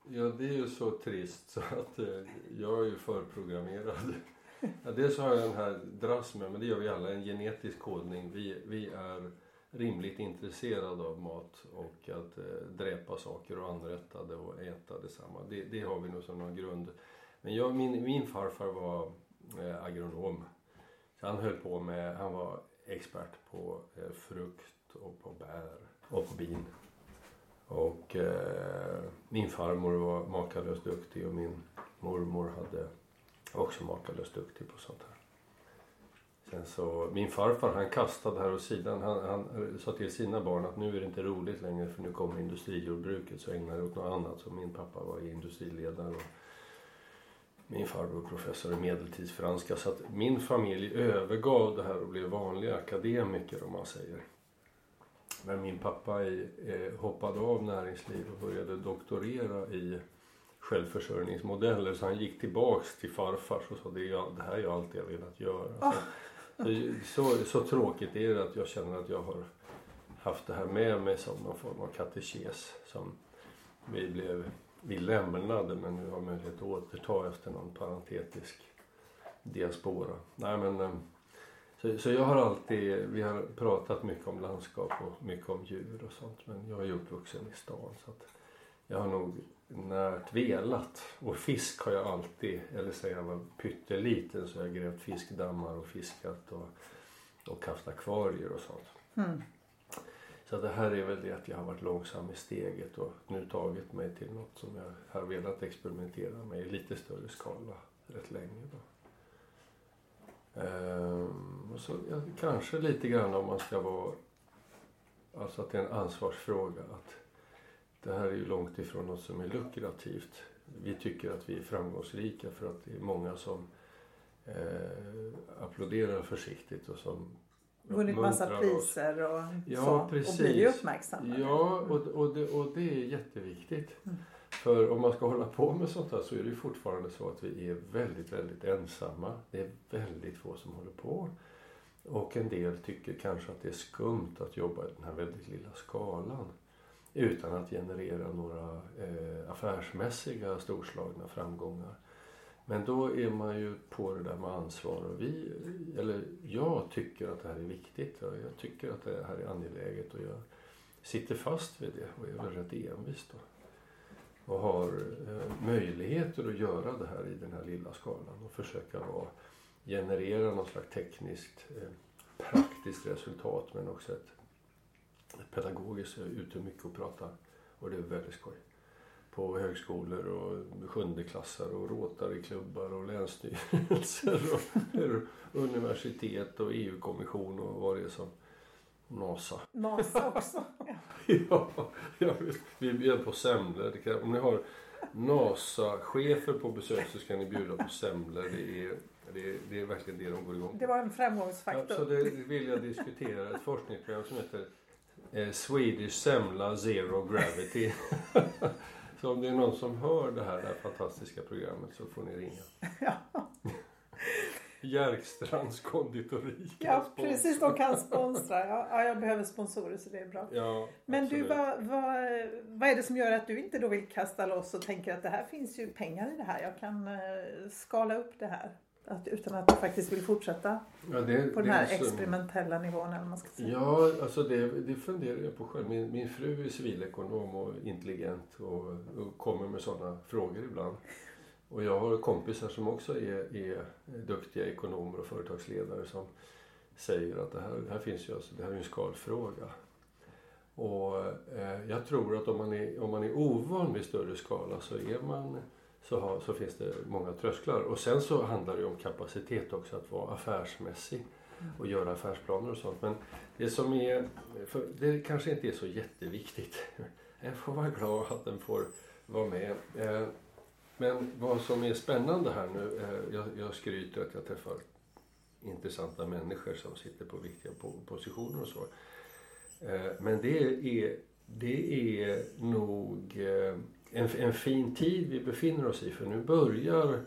Ja, det är ju så trist så att eh, jag är ju förprogrammerad. Ja, dels har jag den här dras med, men det gör vi alla, en genetisk kodning. Vi, vi är rimligt intresserade av mat och att eh, dräpa saker och anrätta det och äta detsamma. Det, det har vi nog som någon grund. Men jag, min, min farfar var eh, agronom. Så han höll på med, han var expert på eh, frukt och på bär och på bin. Och eh, min farmor var makalöst duktig och min mormor hade också makalöst duktig på sånt här. Sen så, min farfar han kastade här åt sidan. Han, han sa till sina barn att nu är det inte roligt längre för nu kommer industrijordbruket så ägnar det åt något annat. Så min pappa var industriledare och min farbror professor i medeltidsfranska. Så att min familj övergav det här och blev vanliga akademiker om man säger. Men min pappa eh, hoppade av näringsliv och började doktorera i självförsörjningsmodeller så han gick tillbaks till farfar och sa det, det här är ju allt jag velat göra. Oh. Så, så, så, tråkigt är det att jag känner att jag har haft det här med mig som någon form av katekes som vi blev vi lämnade men nu har möjlighet att återta efter någon parentetisk diaspora. Nej, men, eh, så, så jag har alltid, vi har pratat mycket om landskap och mycket om djur och sånt men jag är uppvuxen i stan så att jag har nog närt velat. Och fisk har jag alltid, eller sen jag var pytteliten så har jag grävt fiskdammar och fiskat och, och haft akvarier och sånt. Mm. Så det här är väl det att jag har varit långsam i steget och nu tagit mig till något som jag har velat experimentera med i lite större skala rätt länge. Då. Ehm, och så, ja, kanske lite grann om man ska vara, alltså att det är en ansvarsfråga. att Det här är ju långt ifrån något som är lukrativt. Vi tycker att vi är framgångsrika för att det är många som eh, applåderar försiktigt och som vunnit massa priser och ja, så. Precis. Och blir uppmärksammade. Ja, och, och, det, och det är jätteviktigt. Mm. För om man ska hålla på med sånt här så är det ju fortfarande så att vi är väldigt, väldigt ensamma. Det är väldigt få som håller på. Och en del tycker kanske att det är skumt att jobba i den här väldigt lilla skalan. Utan att generera några eh, affärsmässiga storslagna framgångar. Men då är man ju på det där med ansvar och vi, eller jag tycker att det här är viktigt. och Jag tycker att det här är angeläget och jag sitter fast vid det och är väl rätt envis då. Och har eh, möjligheter att göra det här i den här lilla skalan och försöka vara, generera något slags tekniskt eh, praktiskt resultat men också ett, ett pedagogiskt. Jag är ute mycket och pratar och det är väldigt skoj på högskolor och sjundeklassare och Rotaryklubbar och länsstyrelser och universitet och EU-kommission och vad det är som NASA. NASA också. ja, vi bjöd på semlor. Om ni har NASA-chefer på besök så ska ni bjuda på semlor. Det är, det, är, det är verkligen det de går igång på. Det var en framgångsfaktor. Ja, så det vill jag diskutera. Ett forskningsprogram som heter eh, Swedish Semla Zero Gravity. Så om det är någon som hör det här, det här fantastiska programmet så får ni ringa. Ja. Järkstrands konditori. Ja, precis. De kan sponsra. Ja, ja, jag behöver sponsorer så det är bra. Ja, Men absolut. du, vad, vad, vad är det som gör att du inte då vill kasta loss och tänker att det här finns ju pengar i det här. Jag kan uh, skala upp det här. Att, utan att du faktiskt vill fortsätta ja, det, på den här så... experimentella nivån eller man ska säga. Ja, alltså det, det funderar jag på själv. Min, min fru är civilekonom och intelligent och, och kommer med sådana frågor ibland. Och jag har kompisar som också är, är duktiga ekonomer och företagsledare som säger att det här, det här finns ju alltså, det här är en skalfråga. Och eh, jag tror att om man, är, om man är ovan vid större skala så är man så, har, så finns det många trösklar. Och sen så handlar det om kapacitet också, att vara affärsmässig och göra affärsplaner och sånt. Men det som är, det kanske inte är så jätteviktigt. Jag får vara glad att den får vara med. Eh, men vad som är spännande här nu, eh, jag, jag skryter att jag träffar intressanta människor som sitter på viktiga positioner och så. Eh, men det är, det är nog eh, en, en fin tid vi befinner oss i för nu börjar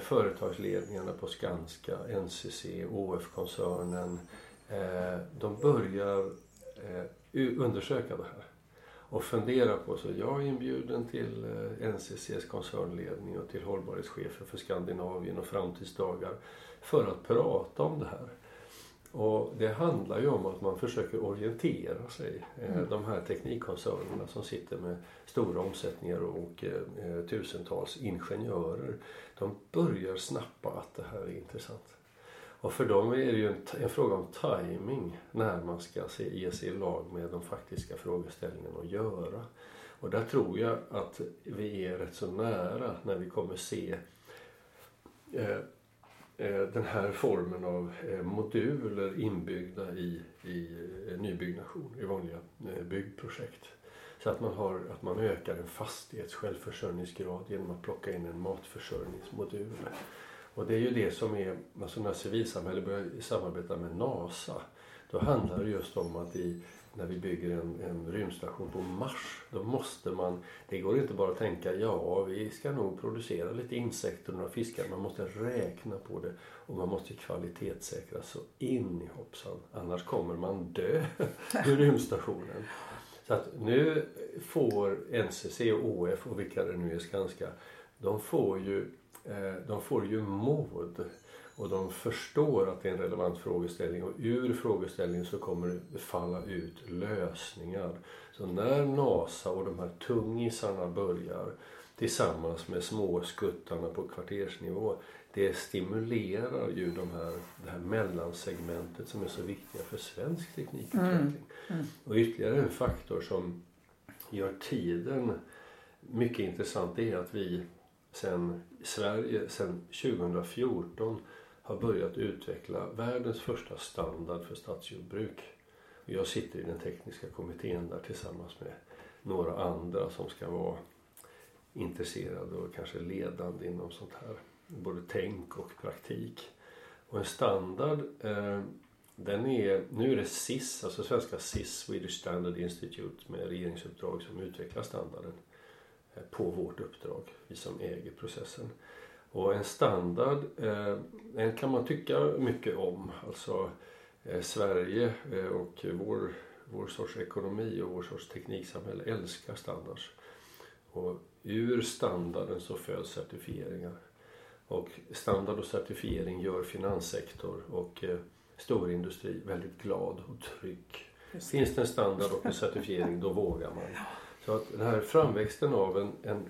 företagsledningarna på Skanska, NCC, OF-koncernen de börjar undersöka det här och fundera på, så jag är inbjuden till eh, NCCs koncernledning och till hållbarhetschefen för Skandinavien och framtidsdagar för att prata om det här. Och det handlar ju om att man försöker orientera sig. Eh, mm. De här teknikkoncernerna som sitter med stora omsättningar och eh, tusentals ingenjörer. De börjar snappa att det här är intressant. Och för dem är det ju en, en fråga om timing när man ska se, ge sig i lag med de faktiska frågeställningarna och göra. Och där tror jag att vi är rätt så nära när vi kommer se eh, eh den här formen av eh, moduler inbyggda i, i eh, nybyggnation, i vanliga byggprojekt. Så att man, har, att man ökar en fastighets självförsörjningsgrad genom att plocka in en matförsörjningsmodul. Och det är ju det som är, alltså när civilsamhället börjar samarbeta med NASA, då handlar det just om att i när vi bygger en, en rymdstation på Mars. Då måste man, det går inte bara att tänka ja vi ska nog producera lite insekter och några fiskar. Man måste räkna på det och man måste kvalitetssäkra så in i hoppsan. Annars kommer man dö i rymdstationen. Så att nu får NCC och OF och vilka det nu är Skanska, de får ju, de får ju mod och de förstår att det är en relevant frågeställning och ur frågeställningen så kommer det falla ut lösningar. Så när NASA och de här tungisarna börjar tillsammans med småskuttarna på kvartersnivå det stimulerar ju de här, det här mellansegmentet som är så viktiga för svensk teknikutveckling. Mm. Mm. Och ytterligare en faktor som gör tiden mycket intressant är att vi sen Sverige sen 2014 har börjat utveckla världens första standard för stadsjordbruk. Jag sitter i den tekniska kommittén där tillsammans med några andra som ska vara intresserade och kanske ledande inom sånt här. Både tänk och praktik. Och en standard, eh, den är, nu är det SIS, alltså svenska SIS, Swedish Standard Institute med regeringsuppdrag som utvecklar standarden på vårt uppdrag, vi som äger processen. Och en standard, eh, den kan man tycka mycket om. Alltså eh, Sverige eh, och vår, vår sorts ekonomi och vår sorts tekniksamhälle älskar standards. Och ur standarden så föds certifieringar. Och standard och certifiering gör finanssektor och eh, storindustri väldigt glad och trygg. Finns det en standard och en certifiering då vågar man. Så att den här framväxten av en, en,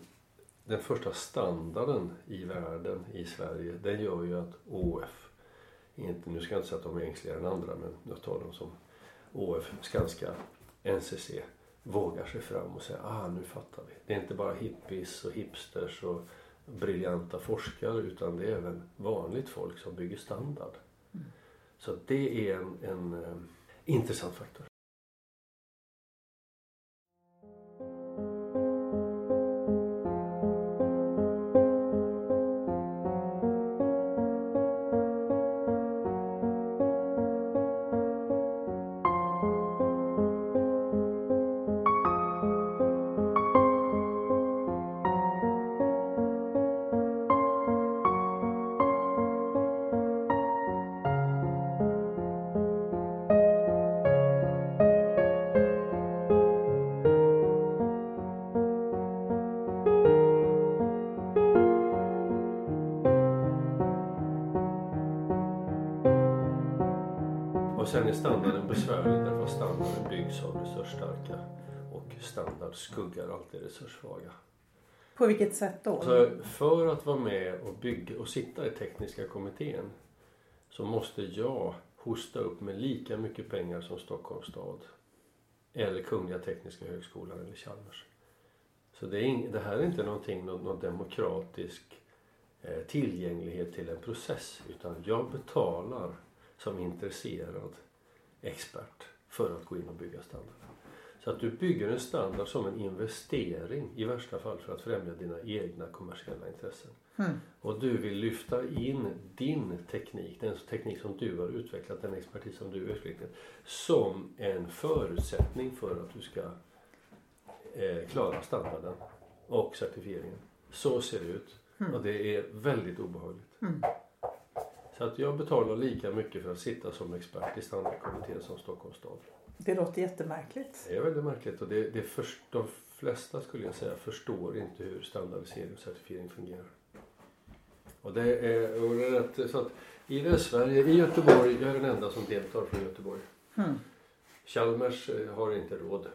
den första standarden i världen, i Sverige, den gör ju att ÅF, inte, nu ska jag inte säga att de är ängsligare än andra men jag tar dem som ÅF, Skanska, NCC vågar sig fram och säger ah nu fattar vi. Det är inte bara hippies och hipsters och briljanta forskare utan det är även vanligt folk som bygger standard. Mm. Så det är en, en, en eh, intressant faktor. Sen är standarden besvärlig därför att standarden byggs av resursstarka och standard skuggar alltid resurssvaga. På vilket sätt då? Så för att vara med och bygga och sitta i tekniska kommittén så måste jag hosta upp med lika mycket pengar som Stockholms stad eller Kungliga Tekniska Högskolan eller Chalmers. Så det, är det här är inte någonting, någon, någon demokratisk eh, tillgänglighet till en process utan jag betalar som intresserad expert för att gå in och bygga standard. Så att du bygger en standard som en investering i värsta fall för att främja dina egna kommersiella intressen. Mm. Och du vill lyfta in din teknik, den teknik som du har utvecklat, den expertis som du har utvecklat som en förutsättning för att du ska eh, klara standarden och certifieringen. Så ser det ut. Mm. Och det är väldigt obehagligt. Mm. Så att jag betalar lika mycket för att sitta som expert i standardkommittén som Stockholms stad. Det låter jättemärkligt. Det är väldigt märkligt och det, det först, de flesta skulle jag säga förstår inte hur standardisering och certifiering fungerar. Och det är, och det är rätt, så att i Västsverige, i Göteborg, jag är den enda som deltar från Göteborg. Mm. Chalmers eh, har inte råd.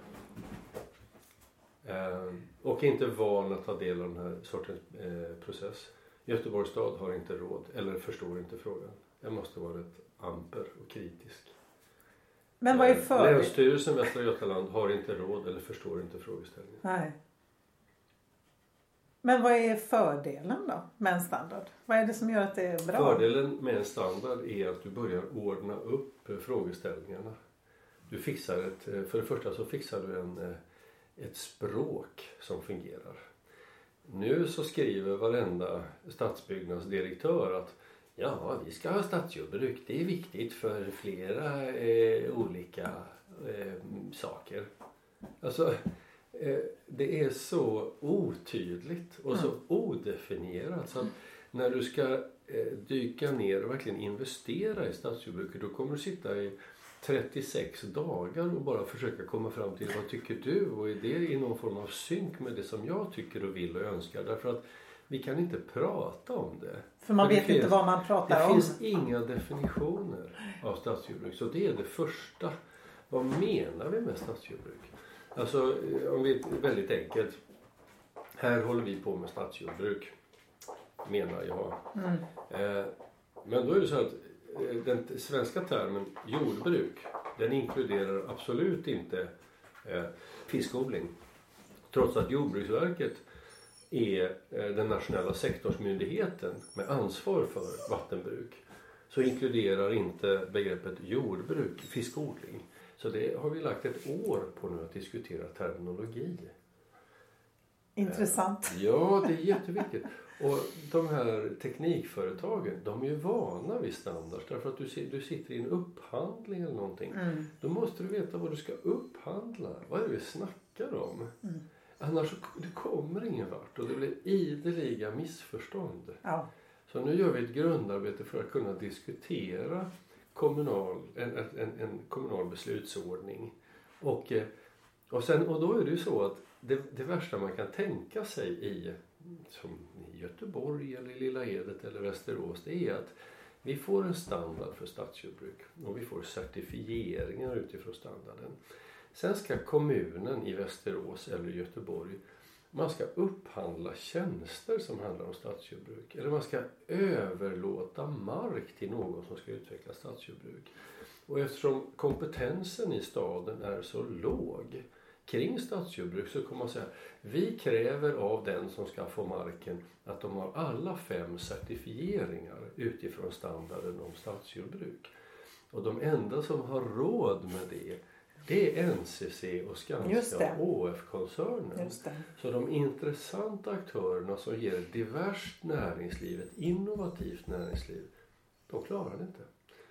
Eh, och är inte van att ta del av den här sortens eh, process. Göteborgs stad har inte råd eller förstår inte frågan. Jag måste vara rätt amper och kritisk. Men vad är fördelen? Länsstyrelsen Västra Götaland har inte råd eller förstår inte frågeställningen. Nej. Men vad är fördelen då med en standard? Vad är det som gör att det är bra? Fördelen med en standard är att du börjar ordna upp frågeställningarna. Du fixar ett, för det första så fixar du en, ett språk som fungerar. Nu så skriver varenda stadsbyggnadsdirektör att ja, vi ska ha stadsjordbruk. Det är viktigt för flera eh, olika eh, saker. Alltså, eh, det är så otydligt och så odefinierat så att när du ska eh, dyka ner och verkligen investera i stadsjordbruket då kommer du sitta i 36 dagar och bara försöka komma fram till vad tycker du och är det i någon form av synk med det som jag tycker och vill och önskar därför att vi kan inte prata om det. För man vet finns, inte vad man pratar det om. Det finns inga definitioner av stadsjordbruk så det är det första. Vad menar vi med stadsjordbruk? Alltså om vi väldigt enkelt. Här håller vi på med stadsjordbruk menar jag. Mm. Eh, men då är det så att den svenska termen jordbruk den inkluderar absolut inte eh, fiskodling. Trots att Jordbruksverket är eh, den nationella sektorsmyndigheten med ansvar för vattenbruk så inkluderar inte begreppet jordbruk fiskodling. Så det har vi lagt ett år på nu att diskutera terminologi. Intressant. Ja, det är jätteviktigt. Och de här teknikföretagen, de är ju vana vid standards. Därför att du, du sitter i en upphandling eller någonting. Mm. Då måste du veta vad du ska upphandla. Vad är det vi snackar om? Mm. Annars så, det kommer ingen vart och det blir ideliga missförstånd. Ja. Så nu gör vi ett grundarbete för att kunna diskutera kommunal, en, en, en kommunal beslutsordning. Och, eh, och, sen, och då är det ju så att det, det värsta man kan tänka sig i som Göteborg eller Lilla Edet eller Västerås det är att vi får en standard för stadsjordbruk och vi får certifieringar utifrån standarden. Sen ska kommunen i Västerås eller Göteborg man ska upphandla tjänster som handlar om stadsjordbruk. Eller man ska överlåta mark till någon som ska utveckla stadsjordbruk. Och eftersom kompetensen i staden är så låg kring stadsjordbruk så kommer man säga vi kräver av den som ska få marken att de har alla fem certifieringar utifrån standarden om stadsjordbruk. Och de enda som har råd med det det är NCC och Skanska och ÅF-koncernen. Så de intressanta aktörerna som ger diverst näringsliv, ett innovativt näringsliv, de klarar det inte.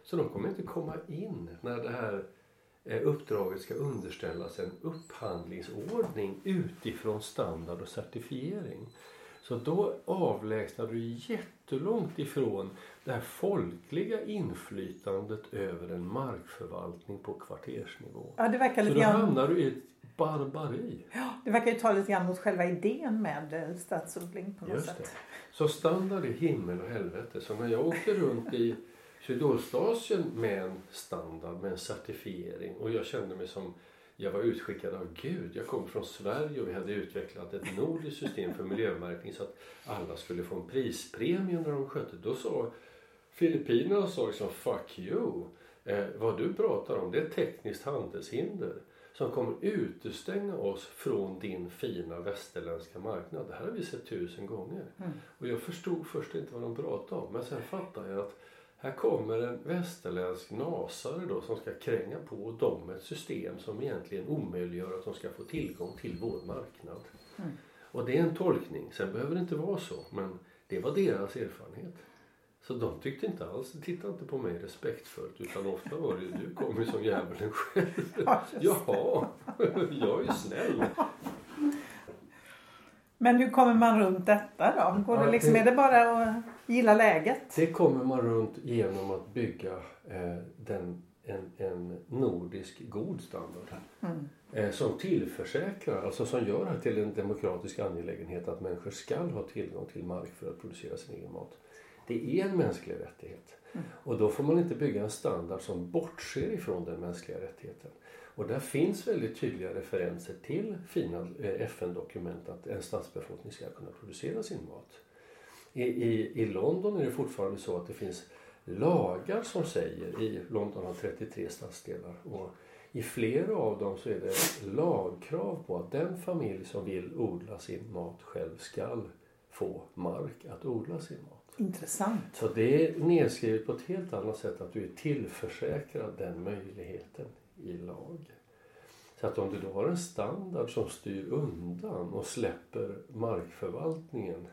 Så de kommer inte komma in när det här uppdraget ska underställas en upphandlingsordning utifrån standard och certifiering. Så då avlägsnar du jättelångt ifrån det här folkliga inflytandet över en markförvaltning på kvartersnivå. Ja, det verkar lite Så då grann... hamnar du i ett barbari. Ja, det verkar ju ta lite grann mot själva idén med eh, stadsodling på något Just sätt. Det. Så standard är himmel och helvete. Så när jag åkte runt i Sydostasien med en standard, med en certifiering och jag kände mig som jag var utskickad av Gud. Jag kom från Sverige och vi hade utvecklat ett nordiskt system för miljömärkning så att alla skulle få en prispremie när de skötte. Då sa Filippinerna sa liksom fuck you. Eh, vad du pratar om det är ett tekniskt handelshinder som kommer utestänga oss från din fina västerländska marknad. Det här har vi sett tusen gånger. Mm. Och jag förstod först inte vad de pratade om men sen fattade jag att här kommer en västerländsk nasare då som ska kränga på dem ett system som egentligen omöjliggör att de ska få tillgång till vår marknad. Mm. Och det är en tolkning. Sen behöver det inte vara så men det var deras erfarenhet. Så de tyckte inte alls, tittade inte på mig respektfullt utan ofta var det du kommer ju som djävulen själv. Ja, Jaha, jag är ju snäll. Men hur kommer man runt detta då? Går ja, det liksom, är det bara att gilla läget? Det kommer man runt genom att bygga eh, den, en, en nordisk god standard. Mm. Eh, som tillförsäkrar, alltså som gör det till en demokratisk angelägenhet att människor ska ha tillgång till mark för att producera sin egen mat. Det är en mänsklig rättighet. Mm. Och då får man inte bygga en standard som bortser ifrån den mänskliga rättigheten. Och där finns väldigt tydliga referenser till fina eh, FN-dokument att en stadsbefolkning ska kunna producera sin mat. I, i, I London är det fortfarande så att det finns lagar som säger, i London har 33 stadsdelar och i flera av dem så är det lagkrav på att den familj som vill odla sin mat själv skall få mark att odla sin mat. Intressant. Så det är nedskrivet på ett helt annat sätt att du är tillförsäkrad den möjligheten i lag. Så att om du då har en standard som styr undan och släpper markförvaltningen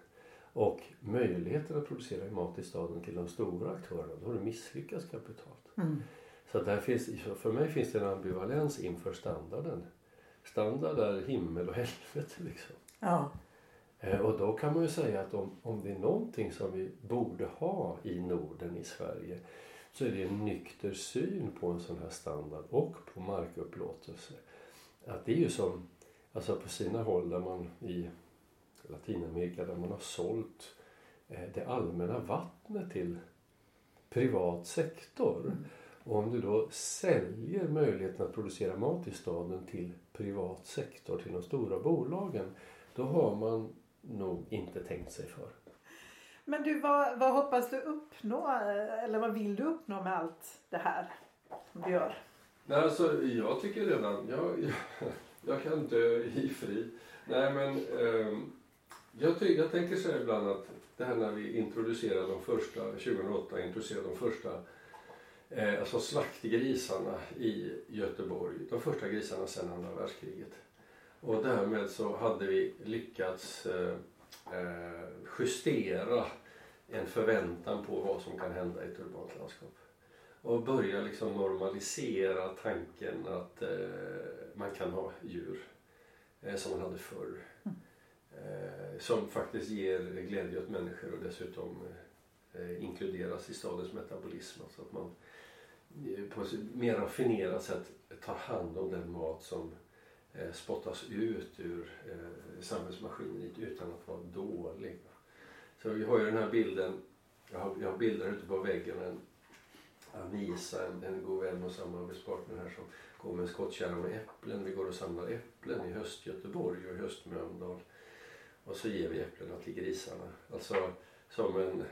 och möjligheten att producera mat i staden till de stora aktörerna, då har du misslyckats kapitalt. Mm. Så där finns, för mig finns det en ambivalens inför standarden. Standard är himmel och helvete liksom. Ja. Eh, och då kan man ju säga att om, om det är någonting som vi borde ha i Norden, i Sverige, så är det en nykter syn på en sån här standard och på markupplåtelse. Att det är ju som, alltså på sina håll där man i Latinamerika där man har sålt eh, det allmänna vattnet till privat sektor. Mm. Och om du då säljer möjligheten att producera mat i staden till privat sektor, till de stora bolagen, då har man nog inte tänkt sig för. Men du, vad, vad hoppas du uppnå eller vad vill du uppnå med allt det här som du gör? Nej, alltså, jag tycker redan, jag, jag, jag kan dö i fri. Nej men eh, jag, ty, jag tänker så ibland att det här när vi introducerade de första, 2008 introducerade de första eh, alltså slaktgrisarna i Göteborg. De första grisarna sedan andra världskriget. Och därmed så hade vi lyckats eh, eh, justera en förväntan på vad som kan hända i ett urbant landskap. Och börja liksom normalisera tanken att eh, man kan ha djur eh, som man hade förr. Eh, som faktiskt ger glädje åt människor och dessutom eh, inkluderas i stadens metabolism. Alltså att man eh, på ett mer raffinerat sätt tar hand om den mat som eh, spottas ut ur eh, samhällsmaskineriet utan att vara dålig. Så vi har ju den här bilden, jag har, jag har bilder ute på väggen. En, Anisa, en, en god vän och samarbetspartner här som går med en skottkärra med äpplen. Vi går och samlar äpplen i höst-Göteborg och höst-Mölndal. Och så ger vi äpplena till grisarna. Alltså som en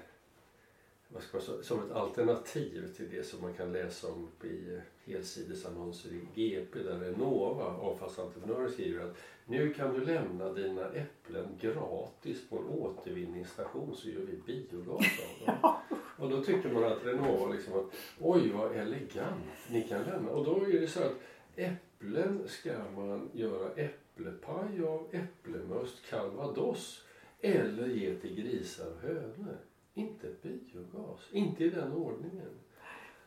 vad ska man säga, som ett alternativ till det som man kan läsa om i helsidesannonser i GP där Renova, avfallsentreprenörer, skriver att nu kan du lämna dina äpplen gratis på en återvinningsstation så gör vi biogas av dem. Och då tycker man att Renova liksom att oj vad elegant, ni kan lämna. Och då är det så att äpplen ska man göra äpplepaj av, äpplemust, calvados eller ge till grisar och hönor. Inte biogas, inte i den ordningen.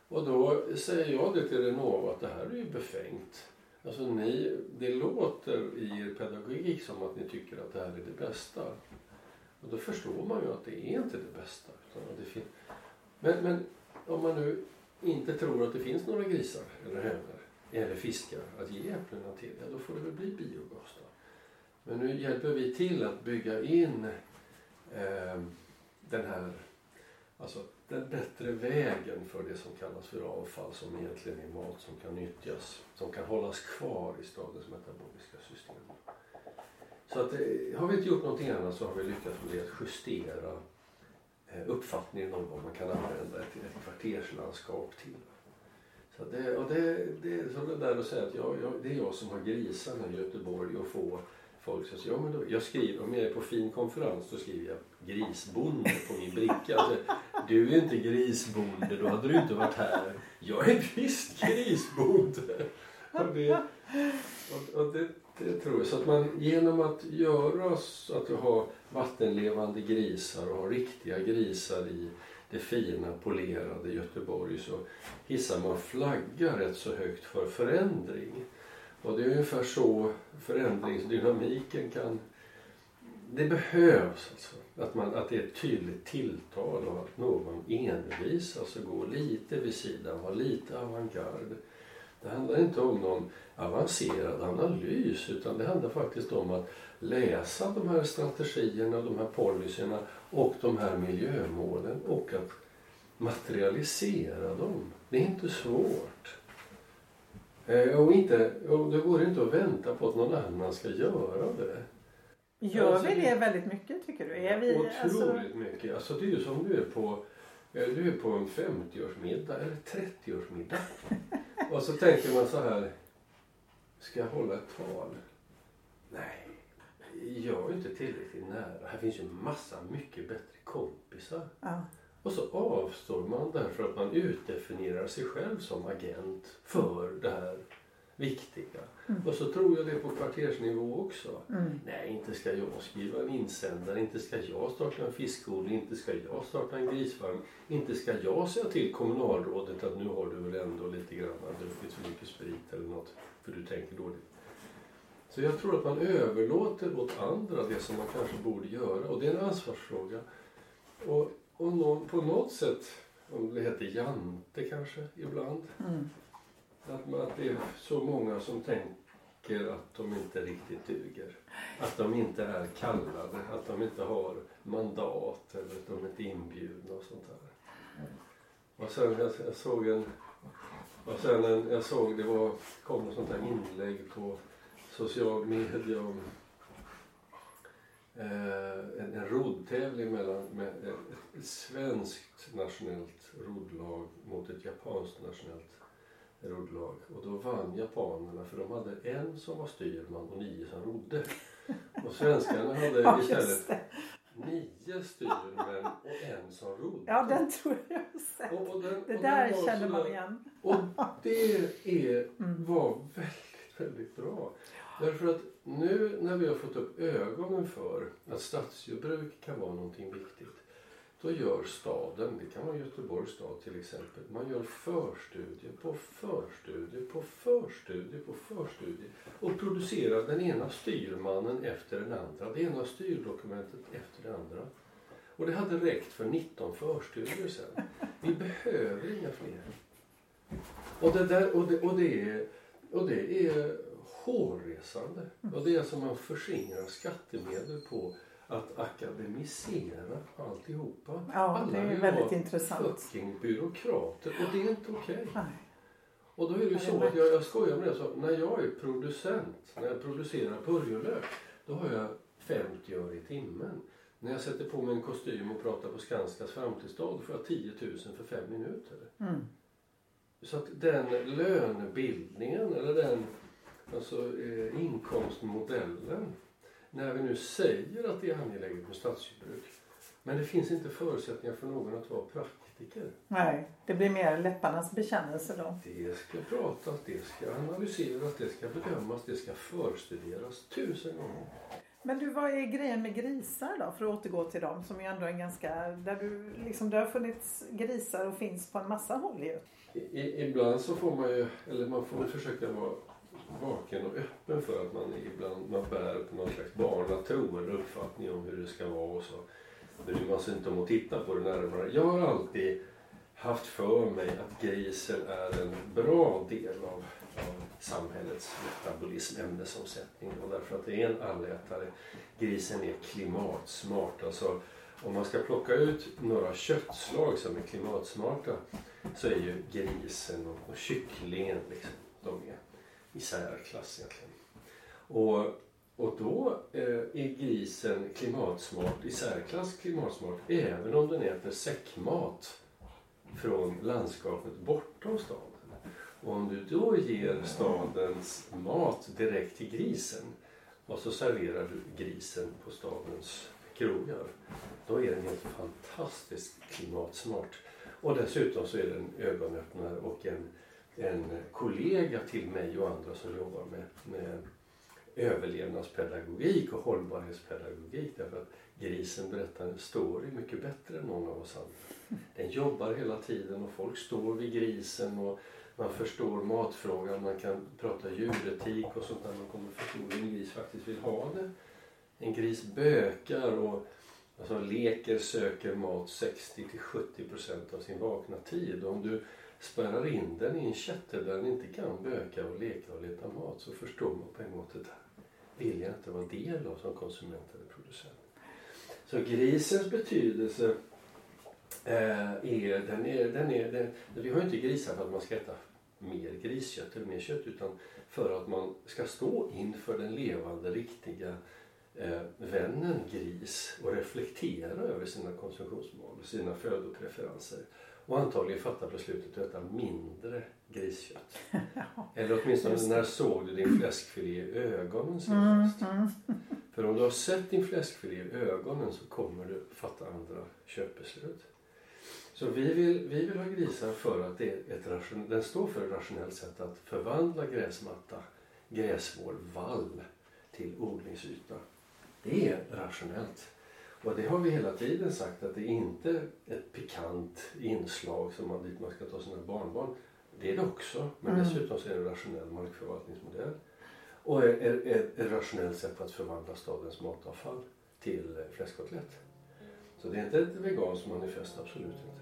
Och då säger jag det till Renova att det här är ju befängt. Alltså ni, det låter i er pedagogik som att ni tycker att det här är det bästa. Och då förstår man ju att det är inte det bästa. Utan det men, men om man nu inte tror att det finns några grisar eller hönor eller fiskar att ge äpplena till, ja då får det väl bli biogas då. Men nu hjälper vi till att bygga in eh, den här, alltså den bättre vägen för det som kallas för avfall som egentligen är mat som kan nyttjas, som kan hållas kvar i stadens metaboliska system. Så att, eh, har vi inte gjort någonting annat så har vi lyckats med att justera eh, uppfattningen om vad man kan använda ett, ett kvarterslandskap till. Så det, och det, det är som det där att säga att jag, jag, det är jag som har grisarna i Göteborg och få folk som säger, ja, men då, jag skriver, om jag är på fin konferens då skriver jag grisbonde på min bricka. Alltså, du är inte grisbonde, då hade du inte varit här. Jag är visst grisbonde. Och det, och, och det, det tror jag. Så att man genom att göra så att du har vattenlevande grisar och har riktiga grisar i det fina polerade Göteborg så hissar man flagga rätt så högt för förändring. Och det är ungefär så förändringsdynamiken kan... Det behövs alltså. Att, man, att det är ett tydligt tilltal och att någon envisas och går lite vid sidan, har lite avantgarde. Det handlar inte om någon avancerad analys utan det handlar faktiskt om att läsa de här strategierna, de här policyerna och de här miljömålen och att materialisera dem. Det är inte svårt. Eh, Och, inte, och det går inte att vänta på att någon annan ska göra det. Gör Alltså, vi det- väldigt mycket tycker du? Är vi, Otroligt alltså, mycket. Alltså det är ju som du är på, eh, du är på en 50-årsmiddag eller 30-årsmiddag. och så tänker man så här, ska jag hålla ett tal? Nej, jag är inte tillräckligt nära. Här finns ju massa mycket bättre kompisar. ja. Och så avstår man därför att man utdefinierar sig själv som agent för det här viktiga. Mm. Och så tror jag det på kvartersnivå också. Mm. Nej, inte ska jag skriva en insändare, inte ska jag starta en fiskodling, inte ska jag starta en grisfarm, inte ska jag säga till kommunalrådet att nu har du väl ändå lite grann druckit för mycket sprit eller något för du tänker dåligt. Så jag tror att man överlåter åt andra det som man kanske borde göra och det är en ansvarsfråga. Och, och någon, på något sätt, om det heter jante kanske ibland, Mm. att, man, att det är så många som tänker att de inte riktigt duger. Att de inte är kallade, att de inte har mandat eller att de inte är inbjudna och sånt där. Och sen jag, jag såg en, och sen en, jag såg det var, kom något sånt här inlägg på social media om eh, en, en roddtävling mellan med ett, ett svenskt nationellt roddlag mot ett japanskt nationellt roddlag. Och då vann japanerna för de hade en som var styrman och nio som rodde. Och svenskarna hade Ja, istället. Nio styrmän och en som rodde. Ja, den tror jag jag har sett. Och- och den- Det där den känner man igen. och det är, Mm. var väldigt, väldigt bra. Därför att nu när vi har fått upp ögonen för att stadsjordbruk kan vara någonting viktigt. Då gör staden, det kan vara Göteborgs stad till exempel, man gör förstudier på förstudier på förstudier på förstudier och producerar den ena styrmannen efter den andra, det ena styrdokumentet efter det andra. Och det hade räckt för 19 förstudier sen. Vi behöver inga fler. Och det, där, och det, och det, är, och det är hårresande. Och det är som man förskingrar skattemedel på att akademisera alltihopa. Ja, Alla det är väldigt intressant. fucking byråkrater och det är inte okej. Nej. Och då är det ju så att jag, jag skojar med det. Så när jag är producent, när jag producerar purjolök, då har jag 50 öre i timmen. När jag sätter på mig en kostym och pratar på Skanskas framtidsdag, då får jag 10 000 för fem minuter. Mm. Så att den lönebildningen, eller den alltså, eh, inkomstmodellen, när vi nu säger att det är angeläget med stadsjordbruk, men det finns inte förutsättningar för någon att vara praktiker. Nej, det blir mer läpparnas bekännelse då. Det ska pratas, det ska analyseras, det ska bedömas, det ska förstuderas tusen gånger. Men du, vad är grejen med grisar då? För att återgå till dem som ju ändå är ganska... Där du liksom, det har funnits grisar och finns på en massa håll ju. I, ibland så får man ju, eller man får försöka vara vaken och öppen för att man ibland man bär på någon slags barnatro eller uppfattning om hur det ska vara och så bryr man sig inte om att titta på det närmare. Jag har alltid haft för mig att grisen är en bra del av, av samhällets metabolism, ämnesomsättning och därför att det är en allätare. Grisen är klimatsmart. Alltså, om man ska plocka ut några köttslag som är klimatsmarta så är ju grisen och, och kycklingen liksom, de är i särklass egentligen. Och, och då eh, är grisen klimatsmart, i särklass klimatsmart, även om den äter säckmat från landskapet bortom staden. Och om du då ger stadens mat direkt till grisen och så serverar du grisen på stadens krogar. Då är den helt fantastiskt klimatsmart. Och dessutom så är den ögonöppnare och en, en kollega till mig och andra som jobbar med, med överlevnadspedagogik och hållbarhetspedagogik. Därför att grisen berättar en story mycket bättre än någon av oss andra. Den jobbar hela tiden och folk står vid grisen och man förstår matfrågan, man kan prata djuretik och sånt där. Man kommer förstå hur en gris faktiskt vill ha det. En gris bökar och alltså, leker, söker mat 60-70% av sin vakna tid. Om du spärrar in den i en kättel där den inte kan böka och leka och leta mat så förstår man på en gång att det där vill jag inte vara del av som konsument eller producent. Så grisens betydelse eh, är, den är, den är den, vi har ju inte grisar för att man ska äta mer griskött eller mer kött utan för att man ska stå inför den levande riktiga eh, vännen gris och reflektera över sina konsumtionsmål och sina födopreferenser. Och antagligen fatta beslutet att äta mindre griskött. Eller åtminstone när såg du din fläskfilé i ögonen senast? Mm, mm. För om du har sett din fläskfilé i ögonen så kommer du fatta andra köpbeslut. Så vi vill, vi vill ha grisar för att det är ett ration, den står för ett rationellt sätt att förvandla gräsmatta, gräsvård, vall till odlingsyta. Det är rationellt. Och det har vi hela tiden sagt att det är inte ett pikant inslag som man, dit man ska ta sina barnbarn. Det är det också, men Mm. dessutom så är det en rationell markförvaltningsmodell. Och ett rationellt sätt att förvandla stadens matavfall till fläskkotlett. Så det är inte ett veganskt manifest, absolut inte.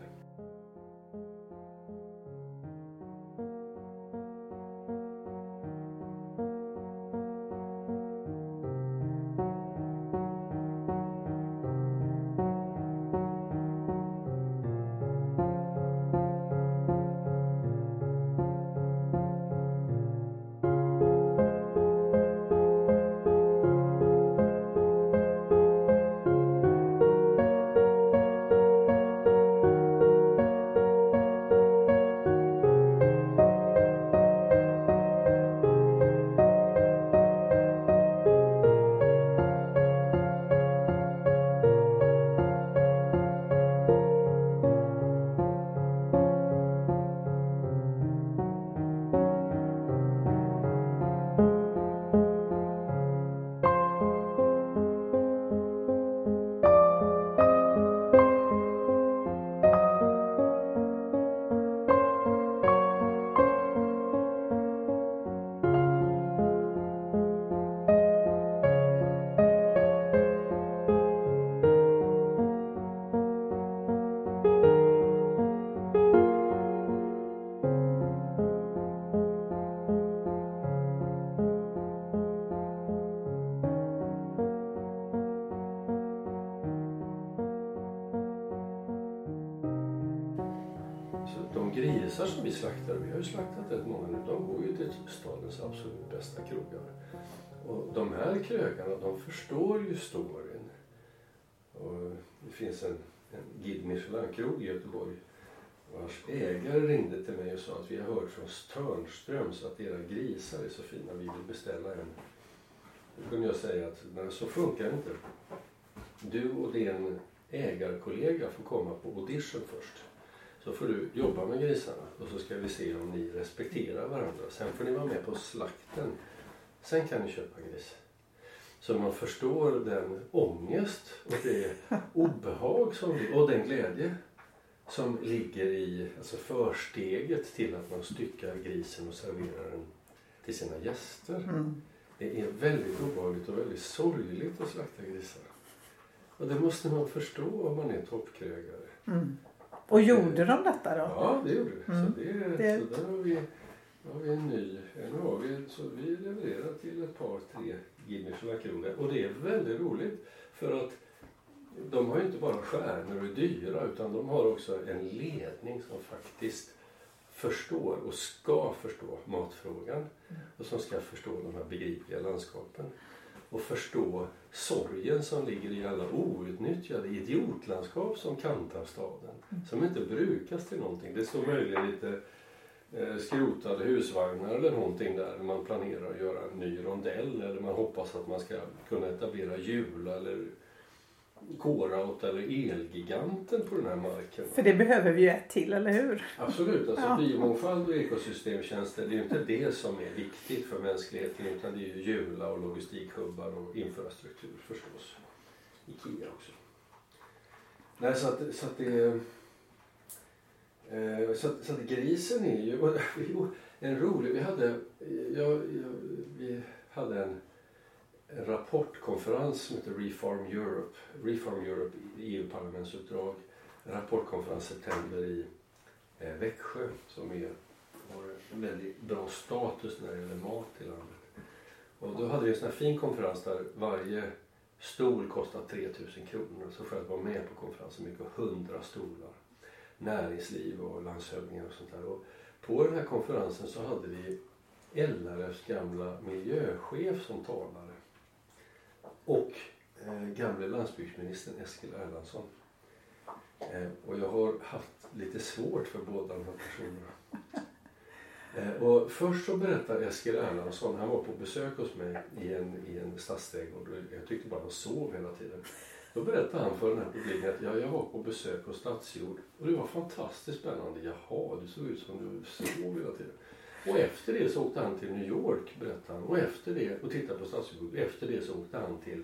Flesta krogar. Och de här krögarna, de förstår ju storyn. Och det finns en, en Guide Michelin-krog i Göteborg vars ägare ringde till mig och sa att vi har hört från Törnströms att era grisar är så fina, vi vill beställa en. Då kunde jag säga att nej, så funkar det inte. Du och din ägarkollega får komma på audition först. Så får du jobba med grisarna och så ska vi se om ni respekterar varandra. Sen får ni vara med på slakten. Sen kan ni köpa gris. Så man förstår den ångest och det obehag som, och den glädje som ligger i alltså försteget till att man styckar grisen och serverar den till sina gäster. Mm. Det är väldigt obehagligt och väldigt sorgligt att slakta grisar. Och det måste man förstå om man är toppkrögare. Mm. Och gjorde de detta då? Ja, det gjorde det. Mm. Så, det, Det- så där har vi, har vi en ny. Nu har vi, så vi levererar till ett par, tre Guinness krogar Och det är väldigt roligt. För att de har ju inte bara stjärnor och är dyra utan de har också en ledning som faktiskt förstår och ska förstå matfrågan. Och som ska förstå de här begripliga landskapen. Och förstå sorgen som ligger i alla outnyttjade idiotlandskap som kantar staden. Som inte brukas till någonting. Det står möjligen lite skrotade husvagnar eller någonting där man planerar att göra en ny rondell eller man hoppas att man ska kunna etablera Jula eller K-Raut eller Elgiganten på den här marken. För det behöver vi ju ett till, eller hur? Absolut, alltså Ja. biomångfald och ekosystemtjänster det är ju inte det som är viktigt för mänskligheten utan det är ju Jula och logistikhubbar och infrastruktur förstås. Ikea också. Nej, så att, så att det... Eh, så, att, så att grisen är ju och, en rolig... Vi hade, jag, jag, vi hade en, en rapportkonferens som heter Reform Europe. Reform Europe EU-parlamentsuppdrag. En rapportkonferens september i eh, Växjö som är, har en väldigt bra status när det gäller mat i landet. Och då hade vi en sån här fin konferens där varje stol kostade 3000 kronor. Så själv var med på konferensen mycket 100 stolar. Näringsliv och landshövdingar och sånt där. Och på den här konferensen så hade vi LRFs gamla miljöchef som talare. Och eh, gamle landsbygdsministern Eskil Erlandsson. Eh, och jag har haft lite svårt för båda de här personerna. Eh, och först så berättar Eskil Erlandsson, han var på besök hos mig i en, i en stadsträdgård och jag tyckte bara han sov hela tiden. Då berättade han för den här publiken att ja, jag var på besök hos Stadsjord och det var fantastiskt spännande. Jaha, du såg ut som du sov hela tiden. Och efter det så åkte han till New York, berättade han. Och efter det, och tittade på Stadsjord. Efter det så åkte han till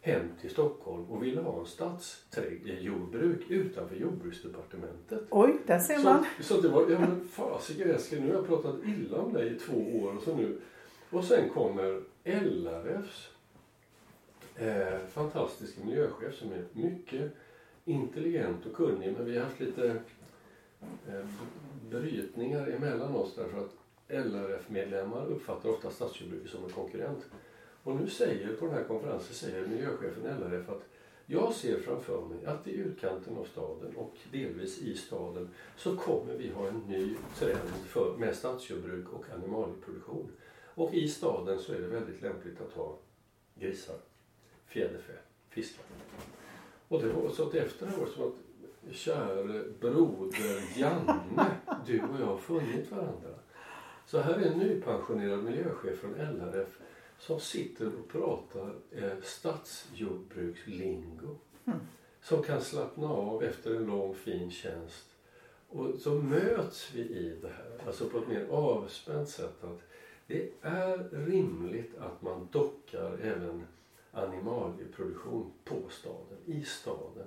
hem till Stockholm och ville ha en stadsjordbruk utanför jordbruksdepartementet. Oj, där ser Så, man. så det var, ja men fasiken Eskil, nu har jag pratat illa om dig i två år och så nu. Och sen kommer LRFs eh, fantastisk miljöchef som är mycket intelligent och kunnig men vi har haft lite eh, brytningar emellan oss därför att LRF-medlemmar uppfattar ofta stadsjordbruket som en konkurrent. Och nu säger på den här konferensen säger miljöchefen LRF att jag ser framför mig att i utkanten av staden och delvis i staden så kommer vi ha en ny trend för, med stadsjordbruk och animalieproduktion. Och i staden så är det väldigt lämpligt att ha grisar, fjäderfä, fiskar. Och det var så att efter det var det som att käre broder Janne, du och jag har funnit varandra. Så här är en nypensionerad miljöchef från LRF som sitter och pratar eh, stadsjordbrukslingo. Som kan slappna av efter en lång fin tjänst. Och så möts vi i det här, alltså på ett mer avspänt sätt. att Det är rimligt att man dockar även animalieproduktion på staden, i staden.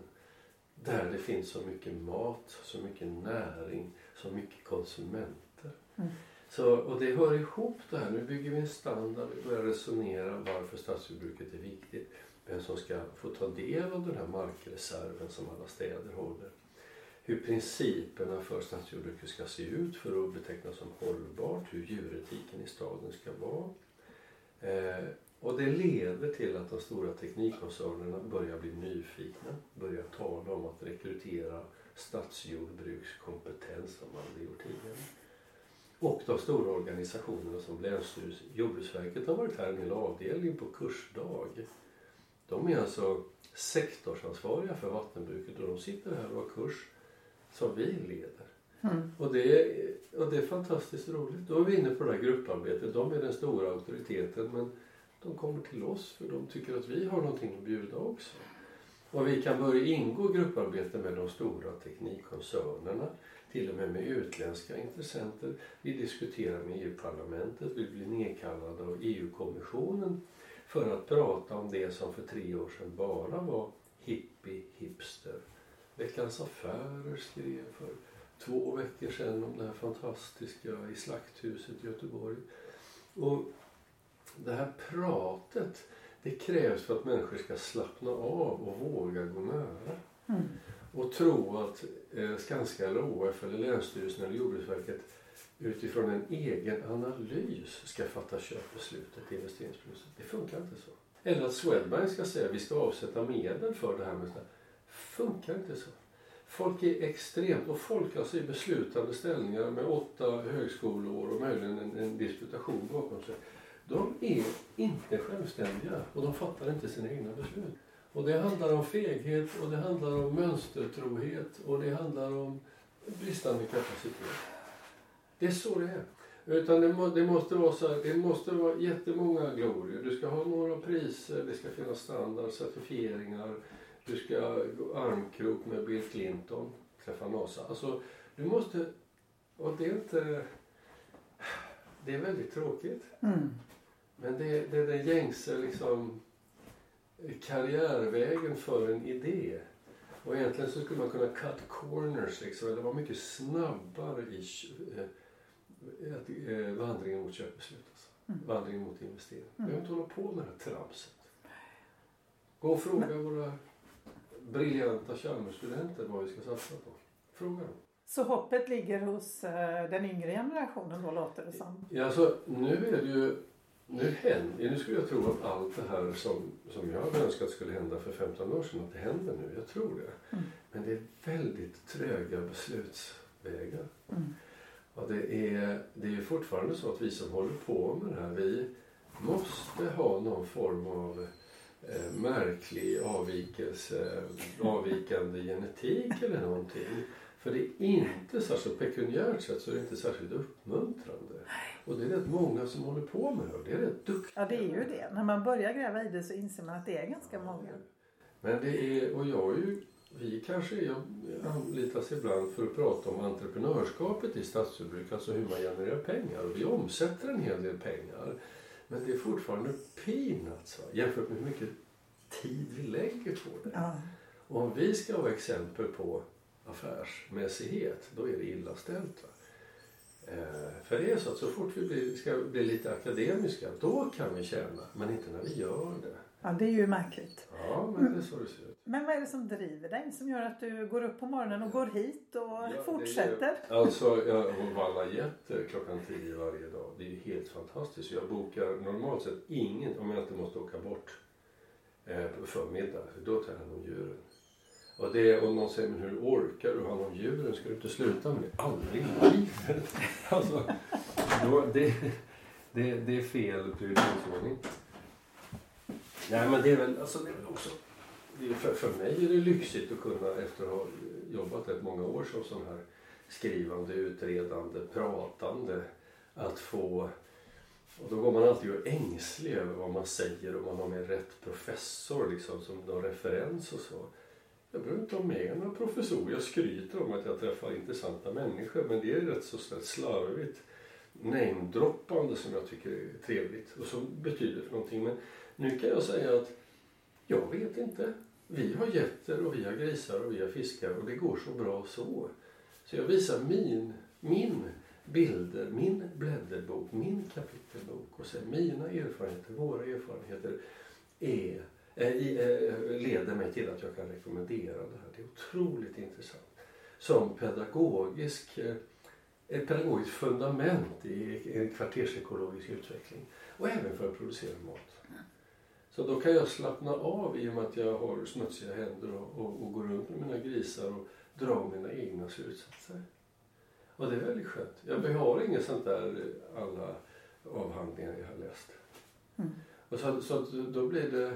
Där det finns så mycket mat, så mycket näring, så mycket konsumenter. Mm. Så, och det hör ihop det här. Nu bygger vi en standard, vi börjar resonera varför stadsjordbruket är viktigt. Vem som ska få ta del av den här markreserven som alla städer håller. Hur principerna för stadsjordbruket ska se ut för att betecknas som hållbart. Hur djuretiken i staden ska vara. Eh, och det leder till att de stora teknikkoncernerna börjar bli nyfikna. Börjar tala om att rekrytera stadsjordbrukskompetens som man hade gjort tidigare. Och de stora organisationerna som Länsstyrelsen, Jordbruksverket har varit här en hel avdelning på kursdag. De är alltså sektorsansvariga för vattenbruket och de sitter här och har kurs som vi leder. Mm. Och, det är, och det är fantastiskt roligt. Då är vi inne på det här grupparbetet. De är den stora auktoriteten men de kommer till oss för de tycker att vi har någonting att bjuda också. Och vi kan börja ingå grupparbete med de stora teknikkoncernerna, till och med med utländska intressenter. Vi diskuterar med EU-parlamentet, vi blir nedkallade av EU-kommissionen för att prata om det som för tre år sedan bara var hippie, hipster. Veckans Affärer skrev för två veckor sedan om det här fantastiska i Slakthuset i Göteborg. Och det här pratet det krävs för att människor ska slappna av och våga gå nära. Mm. Och tro att eh, Skanska eller ÅF eller Länsstyrelsen eller Jordbruksverket utifrån en egen analys ska fatta köpbeslutet, investeringsbeslutet. Det funkar inte så. Eller att Swedbank ska säga att vi ska avsätta medel för det här. Med det funkar inte så. Folk är extremt, och folk alltså i beslutande ställningar med åtta högskoleår och möjligen en, en disputation bakom sig. De är inte självständiga och de fattar inte sina egna beslut. Och det handlar om feghet och det handlar om mönstertrohet och det handlar om bristande kapacitet. Det är så det är. Utan det, må, det, måste vara så här, det måste vara jättemånga glorior. Du ska ha några priser, det ska finnas standard, certifieringar. Du ska gå armkrok med Bill Clinton, träffa NASA. Alltså, du måste... Och det är inte... Det är väldigt tråkigt. Mm. Men det, det är den gängse liksom, karriärvägen för en idé. Och egentligen så skulle man kunna cut corners liksom, eller vara mycket snabbare i eh, eh, vandringen mot köpbeslut. Alltså. Mm. Vandringen mot investering. Mm. Vi behöver inte hålla på med det här tramset. Gå och fråga Men... våra briljanta Chalmersstudenter vad vi ska satsa på. Fråga dem. Så hoppet ligger hos eh, den yngre generationen då låter det som? Ja, alltså, nu är det ju nu, händer, nu skulle jag tro att allt det här som, som jag hade önskat skulle hända för 15 år sedan, att det händer nu. Jag tror det. Mm. Men det är väldigt tröga beslutsvägar. Mm. Och det är, det är fortfarande så att vi som håller på med det här, vi måste ha någon form av eh, märklig avvikelse, avvikande genetik eller någonting. För det är inte särskilt pekuniärt sett så är det inte särskilt uppmuntrande. Och det är rätt många som håller på med det och det är rätt duktiga. Ja det är ju det. När man börjar gräva i det så inser man att det är ganska många. Men det är, och jag är ju, vi kanske, jag anlitas ibland för att prata om entreprenörskapet i stadsjordbruk, alltså hur man genererar pengar. Och vi omsätter en hel del pengar. Men det är fortfarande peanuts va? jämfört med hur mycket tid vi lägger på det. Ja. Och om vi ska vara exempel på affärsmässighet, då är det illa ställt. Va? Eh, för det är så att så fort vi blir, ska bli lite akademiska, då kan vi tjäna. Men inte när vi gör det. Ja, det är ju märkligt. Ja, men det är så det ser ut. Men vad är det som driver dig? Som gör att du går upp på morgonen och går hit och ja, fortsätter? Är, alltså, jag vallar getter klockan tio varje dag. Det är ju helt fantastiskt. Jag bokar normalt sett ingen, om jag inte måste åka bort eh, på förmiddag. Då tar jag hand om djuren. Och det, om någon säger, men hur orkar du ha hand om djuren? Ska du inte sluta med det? Aldrig i livet. Alltså, då, det, det, det är fel prioriteringsordning. Nej men det är väl, alltså det är väl också, det är för, för mig är det lyxigt att kunna efter att ha jobbat rätt många år som sån här skrivande, utredande, pratande, att få och då går man alltid och ängslig över vad man säger och man har med rätt professor liksom som någon referens och så. Jag behöver inte ha med några professorer. Jag skryter om att jag träffar intressanta människor men det är rätt så slarvigt namedroppande som jag tycker är trevligt och som betyder för någonting. Men nu kan jag säga att jag vet inte. Vi har getter och vi har grisar och vi har fiskar och det går så bra så. Så jag visar min, min bilder, min blädderbok, min kapitelbok och sen mina erfarenheter, våra erfarenheter är leder mig till att jag kan rekommendera det här. Det är otroligt intressant. Som pedagogisk, eh, ett pedagogiskt fundament i en kvartersekologisk utveckling. Och även för att producera mat. Så då kan jag slappna av i och med att jag har smutsiga händer och, och, och går runt med mina grisar och dra mina egna slutsatser. Och det är väldigt skönt. Jag har inget sånt där alla avhandlingar jag har läst. Mm. Och så, så då blir det...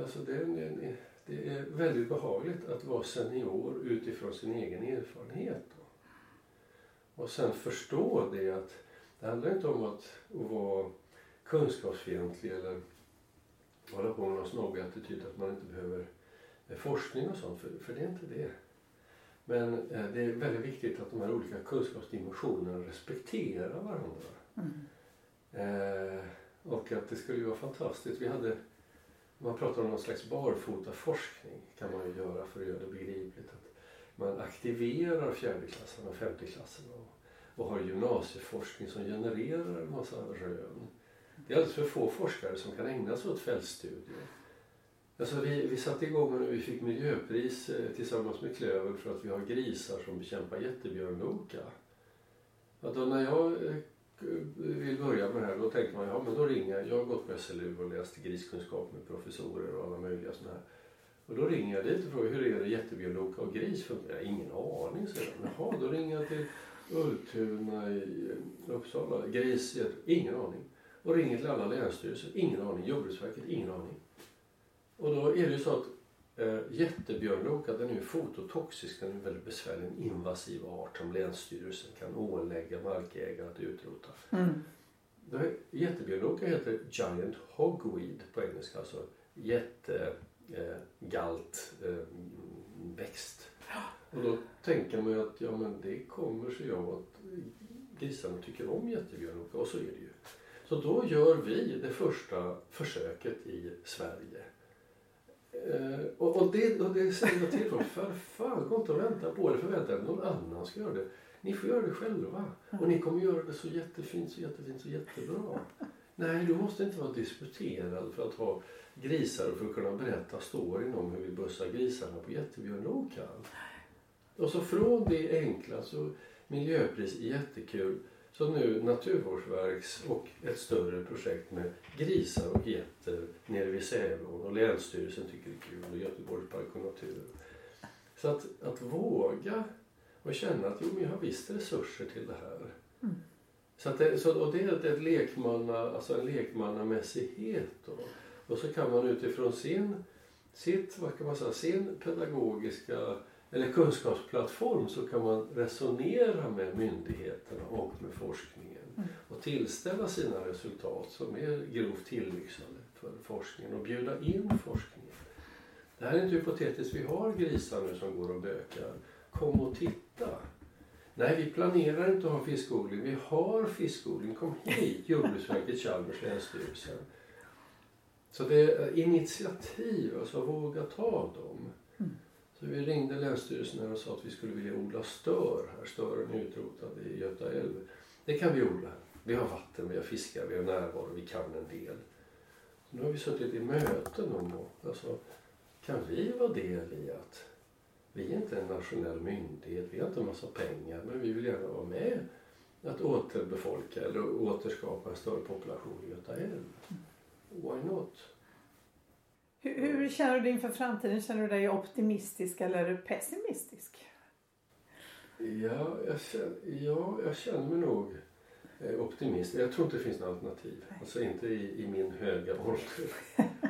Alltså det, är, det är väldigt behagligt att vara senior utifrån sin egen erfarenhet. Då. Och sen förstå det att det handlar inte om att, vara kunskapsfientlig eller hålla på med någon snobbig attityd att man inte behöver forskning och sånt, för, för det är inte det. Men eh, det är väldigt viktigt att de här olika kunskapsdimensionerna respekterar varandra. Mm. Eh, och att det skulle vara fantastiskt. Vi hade, man pratar om någon slags barfotaforskning kan man ju göra för att göra det begripligt. Att man aktiverar fjärdeklassarna och femteklassarna och, och har gymnasieforskning som genererar en massa rön. Det är alldeles för få forskare som kan ägna sig åt fältstudier. Alltså vi, vi satte igång och vi fick miljöpris eh, tillsammans med Klöver för att vi har grisar som bekämpar jättebjörnloka. Då när jag eh, vill börja med det här då tänker man ja men då ringer jag. Jag har gått på SLU och läst griskunskap med professorer och alla möjliga sådana här. Och då ringer jag dit och frågar hur är det jättebiolog och gris funkar? Ingen aning säger de. Jaha, då ringer jag till Ultuna i Uppsala. Gris, ingen aning. Och ringer till alla länsstyrelser, ingen aning. Jordbruksverket, ingen aning. Och då är det ju så att eh, jättebjörnloka den är ju fototoxisk, den är väldigt besvärlig en invasiv art som Länsstyrelsen kan ålägga markägare att utrota. Mm. Jättebjörnloka heter Giant Hogweed på engelska, alltså jättegalt eh, eh, växt. Och då tänker man ju att ja, men det kommer sig av att grisarna tycker om jättebjörnloka och så är det ju. Så då gör vi det första försöket i Sverige Eh, och, och, det, och det säger jag till folk, för fan gå inte och vänta på det, förvänta er att någon annan ska göra det. Ni får göra det själva. Och ni kommer göra det så jättefint, så jättefint, så jättebra. Nej, du måste inte vara disputerad för att ha grisar och för att kunna berätta storyn om hur vi bussar grisarna på jättebjörnlokan. Och så från det enkla så miljöpris jättekul så nu Naturvårdsverks och ett större projekt med grisar och getter nere vid Säveån och Länsstyrelsen tycker det är kul och Göteborgs Park och Natur. Så att, att våga och känna att jo, men jag har visst resurser till det här. Mm. Så att det, så, och det är ett lekmanna, alltså en lekmannamässighet. Då. Och så kan man utifrån sin, sitt, vad kan man säga, sin pedagogiska eller kunskapsplattform så kan man resonera med myndigheterna och med forskningen mm. och tillställa sina resultat som är grovt tillyxade för forskningen och bjuda in forskningen. Det här är inte hypotetiskt, vi har grisar nu som går och bökar. Kom och titta! Nej, vi planerar inte att ha fiskodling. Vi har fiskodling. Kom hit! Jordbruksverket, Chalmers, Länsstyrelsen. Så det är initiativ, alltså våga ta dem. Så vi ringde Länsstyrelsen och sa att vi skulle vilja odla stör här. Stören är utrotad i Göta älv. Det kan vi odla här. Vi har vatten, vi har fiskar, vi har närvaro, vi kan en del. Så nu har vi suttit i möten om alltså, kan vi vara del i att vi är inte en nationell myndighet, vi har inte en massa pengar men vi vill gärna vara med att återbefolka eller återskapa en större population i Göta älv. Why not? Hur, hur, känner du dig inför framtiden? Känner du dig optimistisk eller pessimistisk? Ja, jag känner, ja, jag känner mig nog eh, optimistisk. Jag tror inte det finns något alternativ. Nej. Alltså inte i, i, min höga ålder.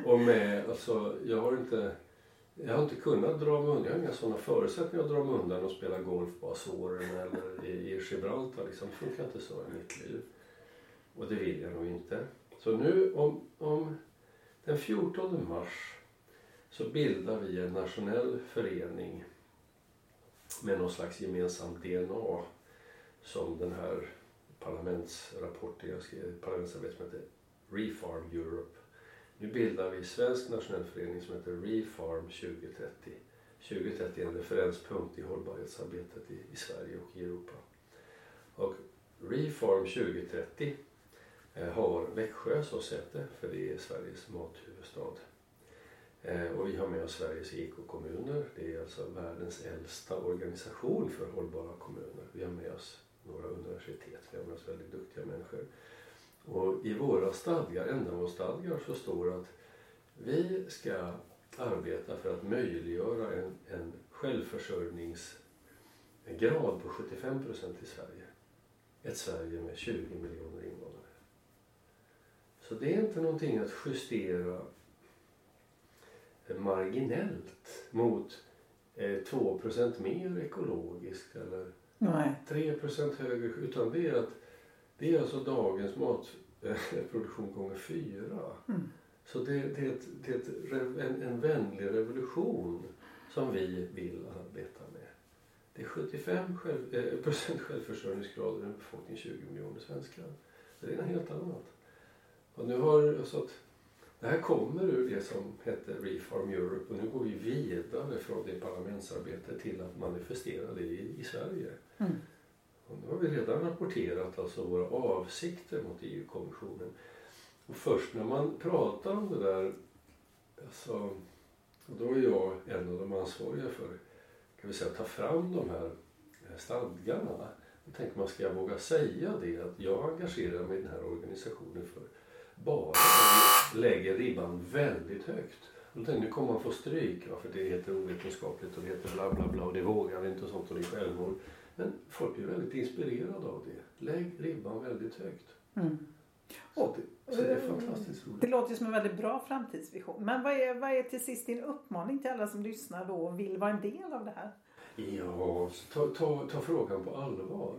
Och med, alltså, jag har inte jag har inte kunnat dra mig undan. Jag har inga sådana förutsättningar att dra mig undan och spela golf på Azoren eller i, i Gibraltar. Liksom. Det funkar inte så i mitt liv. Och det vill jag nog inte. Så nu om, om den 14 mars så bildar vi en nationell förening med någon slags gemensam DNA som den här parlamentsrapporten jag skrev, parlamentsarbetet som heter Refarm Europe. Nu bildar vi en svensk nationell förening som heter Refarm 2030. 2030 är en referenspunkt i hållbarhetsarbetet i, i Sverige och i Europa. Och Reform 2030 Eh, har Växjö som säte för det är Sveriges mathuvudstad. Eh, och vi har med oss Sveriges ekokommuner. Det är alltså världens äldsta organisation för hållbara kommuner. Vi har med oss några universitet. Vi har med oss väldigt duktiga människor. Och i våra stadgar, ändamålsstadgar så står det att vi ska arbeta för att möjliggöra en, en självförsörjningsgrad på 75 procent i Sverige. Ett Sverige med 20 miljoner invånare. Så det är inte någonting att justera marginellt mot eh, 2 mer ekologiskt eller Nej. 3 högre. Utan det är, att, det är alltså dagens matproduktion gånger fyra. Mm. Så det, det, är, ett, det är ett, en, en vänlig revolution som vi vill arbeta med. Det är 75 själv, eh, procent självförsörjningsgrad i en befolkning 20 miljoner svenskar. Så det är något helt annat. Och nu har, så att, det här kommer ur det som hette Reform Europe och nu går vi vidare från det parlamentsarbetet till att manifestera det i, i Sverige. Mm. Och nu har vi redan rapporterat alltså våra avsikter mot EU-kommissionen. Och först när man pratar om det där, alltså, och då är jag en av de ansvariga för kan vi säga, att ta fram de här stadgarna. Då tänker man, ska jag våga säga det att jag engagerar mig i den här organisationen för bara lägger ribban väldigt högt. Och då tänkte nu kommer man få stryk va? för det heter ovetenskapligt och det heter bla bla bla och det vågar vi inte och sånt och det är självmål. Men folk är väldigt inspirerade av det. Lägg ribban väldigt högt. Mm. Så, det, så det är fantastiskt roligt. Det låter som en väldigt bra framtidsvision. Men vad är, vad är till sist din uppmaning till alla som lyssnar då och vill vara en del av det här? Ja, ta, ta, ta frågan på allvar.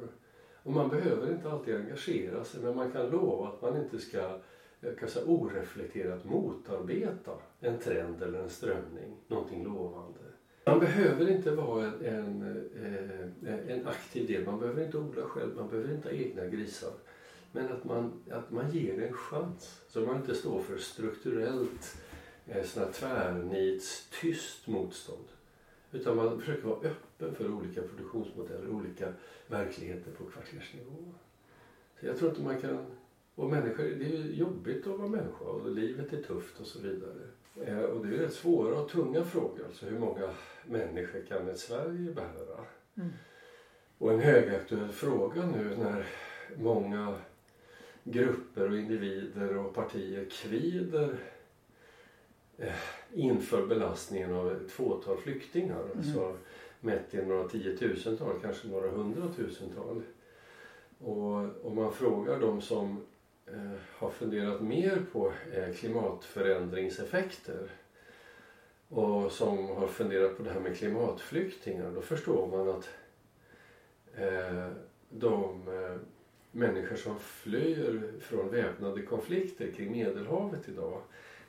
Och man behöver inte alltid engagera sig men man kan lova att man inte ska jag kan säga, oreflekterat motarbeta en trend eller en strömning, någonting lovande. Man behöver inte vara en, en, eh, en aktiv del, man behöver inte odla själv, man behöver inte ha egna grisar. Men att man, att man ger det en chans. Så man inte står för strukturellt eh, såna tvärnits tyst motstånd. Utan man försöker vara öppen för olika produktionsmodeller, olika verkligheter på kvartersnivå. Så jag tror inte man kan... Och människor, det är jobbigt att vara människa och livet är tufft och så vidare. Eh, och det är rätt svåra och tunga frågor. Alltså hur många människor kan ett Sverige bära? Mm. Och en högaktuell fråga nu när många grupper och individer och partier kvider eh, inför belastningen av ett fåtal flyktingar. Mm. Alltså mätt i några tiotusental, kanske några hundratusental. Och om man frågar de som Eh, har funderat mer på eh, klimatförändringseffekter och som har funderat på det här med klimatflyktingar då förstår man att eh, de människor som flyr från väpnade konflikter kring Medelhavet idag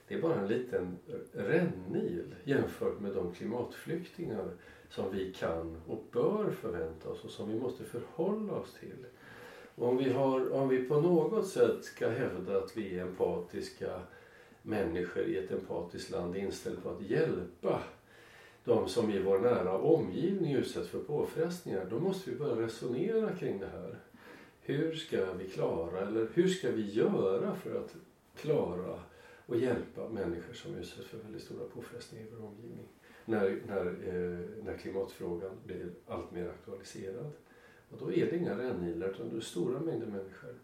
det är bara en liten rännil jämfört med de klimatflyktingar som vi kan och bör förvänta oss och som vi måste förhålla oss till. Om vi, har, om vi på något sätt ska hävda att vi är empatiska människor i ett empatiskt land inställda på att hjälpa de som i vår nära omgivning utsätts för påfrestningar, då måste vi börja resonera kring det här. Hur ska vi klara, eller hur ska vi göra för att klara och hjälpa människor som utsätts för väldigt stora påfrestningar i vår omgivning? När, när, eh, när klimatfrågan blir allt mer aktualiserad. Och då är det inga rännilar utan det är stora mängder människor.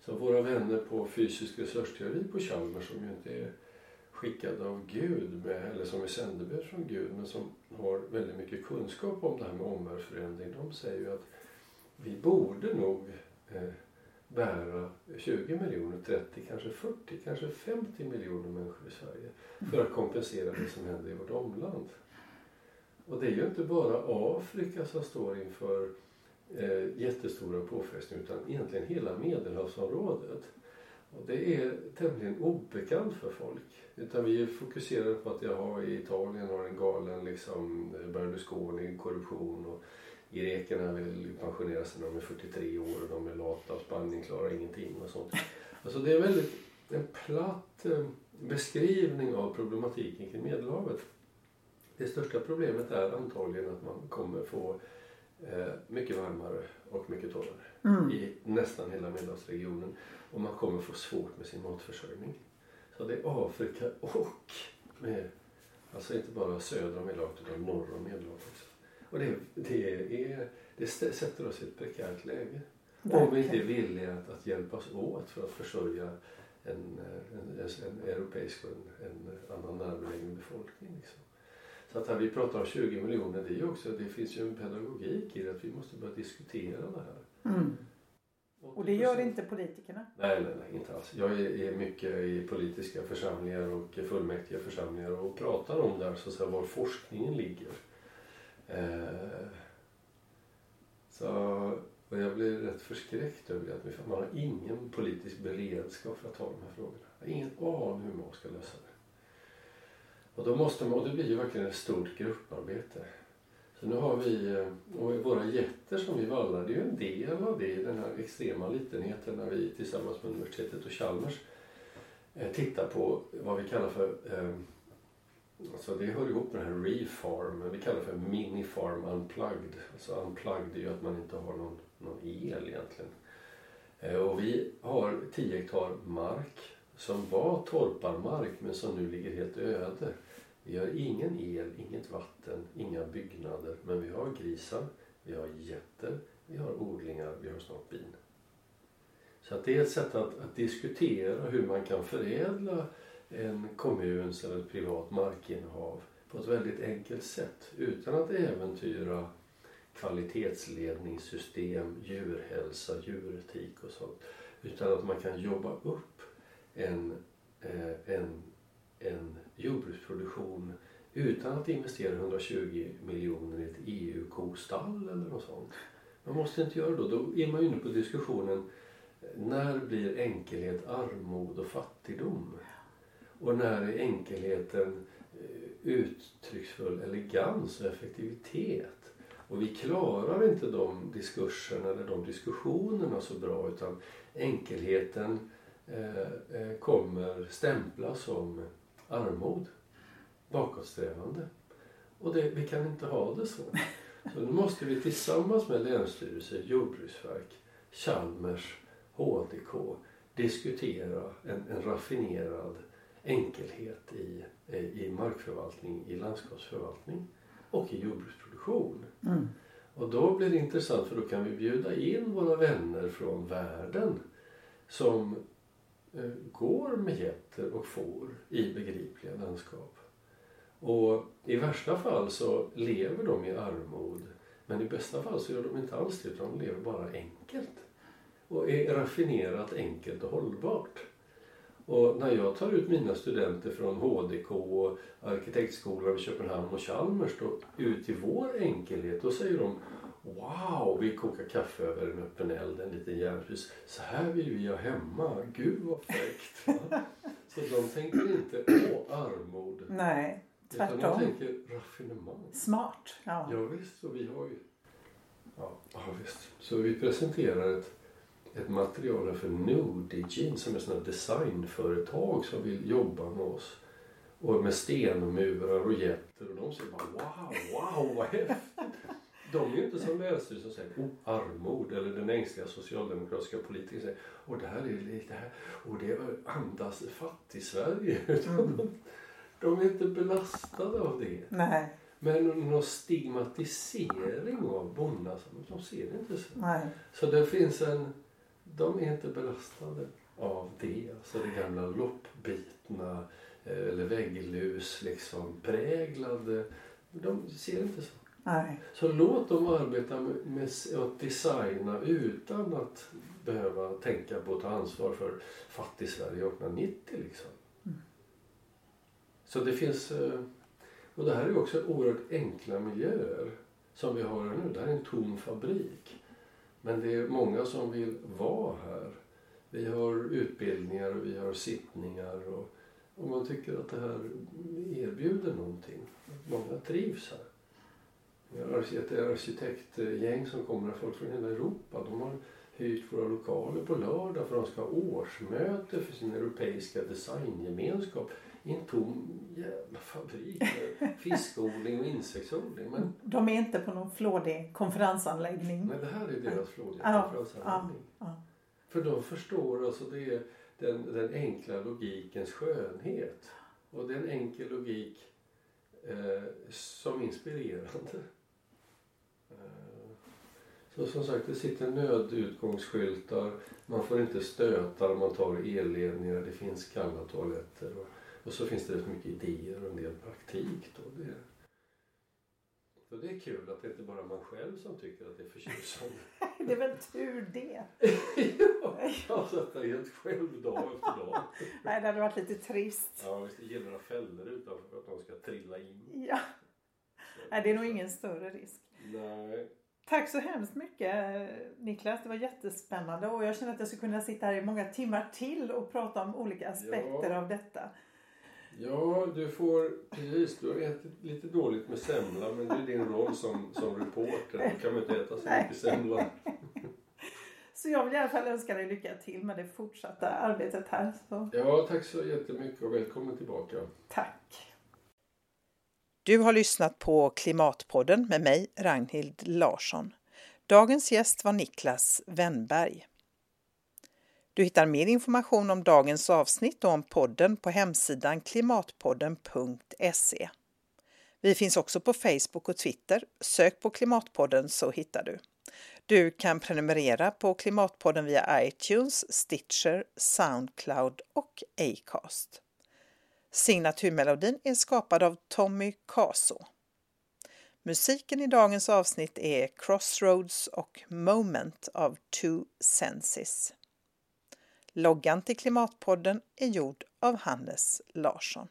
Så våra vänner på fysisk resursteori på Chalmers som ju inte är skickade av Gud, med, eller som är sändebud från Gud, men som har väldigt mycket kunskap om det här med omvärldsförändring. De säger ju att vi borde nog eh, bära 20 miljoner, 30, kanske 40, kanske 50 miljoner människor i Sverige för att kompensera det som händer i vårt omland. Och det är ju inte bara Afrika som står inför eh, jättestora påfrestningar utan egentligen hela medelhavsområdet. Och det är tämligen obekant för folk. Utan vi är fokuserade på att jag har i Italien har en galen liksom Berlusconi, korruption och grekerna vill pensionera sig när de är 43 år och de är lata och Spanien klarar ingenting och sånt. Alltså det är väldigt en platt eh, beskrivning av problematiken kring Medelhavet. Det största problemet är antagligen att man kommer få mycket varmare och mycket torrare Mm. i nästan hela Medelhavsregionen och man kommer få svårt med sin matförsörjning. Så det är Afrika och med, alltså inte bara söder om Medelhavet utan norr om Medelhavet också. Och det, det, är, det sätter oss i ett prekärt läge. Om vi inte är villiga att, att hjälpas åt för att försörja en, en, en europeisk och en, en annan närbelägen befolkning. Liksom. Så att här vi pratar om 20 miljoner, det, är också, det finns ju en pedagogik i det att vi måste börja diskutera det här. Mm. Och det gör inte politikerna? Nej, nej, nej, inte alls. Jag är, är mycket i politiska församlingar och fullmäktiga församlingar och pratar om där så att säga, var forskningen ligger. Eh, så, och jag blir rätt förskräckt över det. Att man har ingen politisk beredskap för att ta de här frågorna. Jag har ingen aning hur man ska lösa det. Och då måste man, och det blir ju verkligen ett stort grupparbete. Så nu har vi, eh, och våra jätter som vi vallar, det är ju en del av det, den här extrema litenheten när vi tillsammans med universitetet och Chalmers eh, tittar på vad vi kallar för eh, Alltså det hör ihop med den här refarm, vi kallar det för minifarm unplugged. Alltså unplugged är ju att man inte har någon, någon el egentligen. Och vi har 10 hektar mark som var torparmark men som nu ligger helt öde. Vi har ingen el, inget vatten, inga byggnader. Men vi har grisar, vi har getter, vi har odlingar, vi har snart bin. Så att det är ett sätt att, att diskutera hur man kan förädla en kommuns eller ett privat markinnehav på ett väldigt enkelt sätt utan att äventyra kvalitetsledningssystem, djurhälsa, djuretik och sånt. Utan att man kan jobba upp en, eh, en en jordbruksproduktion utan att investera 120 miljoner i ett EU-kostall eller något sånt. Man måste inte göra det då. Då är man ju inne på diskussionen när blir enkelhet armod och fattigdom? Och när är enkelheten eh, uttrycksfull elegans och effektivitet? Och vi klarar inte de diskurserna eller de diskussionerna så bra utan enkelheten eh, eh kommer stämplas som armod, bakåtsträvande. Och det, vi kan inte ha det så. Så nu måste vi tillsammans med Länsstyrelsen, Jordbruksverk, Chalmers, HDK diskutera en, en raffinerad enkelhet i, i markförvaltning, i landskapsförvaltning och i jordbruksproduktion. Mm. Och då blir det intressant för då kan vi bjuda in våra vänner från världen som Eh, går med getter och får i begripliga landskap. Och i värsta fall så lever de i armod men i bästa fall så gör de inte alls det utan de lever bara enkelt. Och är raffinerat, enkelt och hållbart. Och när jag tar ut mina studenter från HDK och arkitektskolan i Köpenhamn och Chalmers då, ut i vår enkelhet då säger de Wow, vi kokar kaffe över en öppen eld, en liten järnspis. Så här vill vi ha hemma. Gud vad fräckt. så de tänker inte åh, armod. Nej, tvärtom. Utan de tänker raffinemang. Smart. Ja, ja visst, och vi har ju... Ja, ja visst. Så vi presenterar ett, ett material för Nudigin som är ett designföretag som vill jobba med oss. Och med stenmurar och jätter och de säger bara wow, wow vad häftigt. De är ju inte som länsstyrelsen säger oh, armod eller den ängsliga socialdemokratiska politikern säger och det här är lite här och det andas fattig-Sverige. Mm. De är inte belastade av det. Nej. Men någon stigmatisering av bondar, de ser det inte så. Nej. Så det finns en, de är inte belastade av det. Alltså det gamla loppbitna eh, eller vägglus liksom präglade. De ser inte så. Nej. Så låt dem arbeta med, med att designa utan att behöva tänka på att ta ansvar för fattig-Sverige 1890 liksom. Mm. Så det finns, eh, och det här är också oerhört enkla miljöer som vi har nu. Det här är en tom fabrik. Men det är många som vill vara här. Vi har utbildningar och vi har sittningar och, och man tycker att det här erbjuder någonting. Många trivs här. Ett arkitektgäng som kommer, folk från hela Europa. De har hyrt våra lokaler på lördag för de ska ha årsmöte för sin europeiska designgemenskap i en tom jävla fabrik med fiskodling och insektsodling. Men... De är inte på någon flådig konferensanläggning. Nej, det här är deras flådiga ja, konferensanläggning. Ja, ja. För de förstår alltså det är den, den enkla logikens skönhet. Och det är en enkel logik eh, som inspirerande. Så som sagt, det sitter nödutgångsskyltar. Man får inte stöta när man tar elledningar. Det finns kalla toaletter. Och, och så finns det rätt mycket idéer och en del praktik. Då. Det, så det är kul att det inte bara är man själv som tycker att det är förtjusande. det är väl tur det. ja, jag satt där helt själv dag efter dag. Nej, det hade varit lite trist. Ja, visst, det ger några fällor utanför för att de ska trilla in. Ja. Nej, det är nog ingen större risk. Nej. Tack så hemskt mycket Niklas. Det var jättespännande och jag känner att jag skulle kunna sitta här i många timmar till och prata om olika aspekter Ja. av detta. Ja, du får precis. Du har ätit lite dåligt med semla men det är din roll som, som reporter. Då kan man inte äta så mycket semla. Så jag vill i alla fall önska dig lycka till med det fortsatta arbetet här. Så Ja, tack så jättemycket och välkommen tillbaka. tack. Du har lyssnat på Klimatpodden med mig, Ragnhild Larsson. Dagens gäst var Niklas Wennberg. Du hittar mer information om dagens avsnitt och om podden på hemsidan klimatpodden.se. Vi finns också på Facebook och Twitter. Sök på Klimatpodden så hittar du. Du kan prenumerera på Klimatpodden via iTunes, Stitcher, Soundcloud och Acast. Signaturmelodin är skapad av Tommy Kaso. Musiken i dagens avsnitt är Crossroads och Moment av Two Senses. Loggan till Klimatpodden är gjord av Hannes Larsson.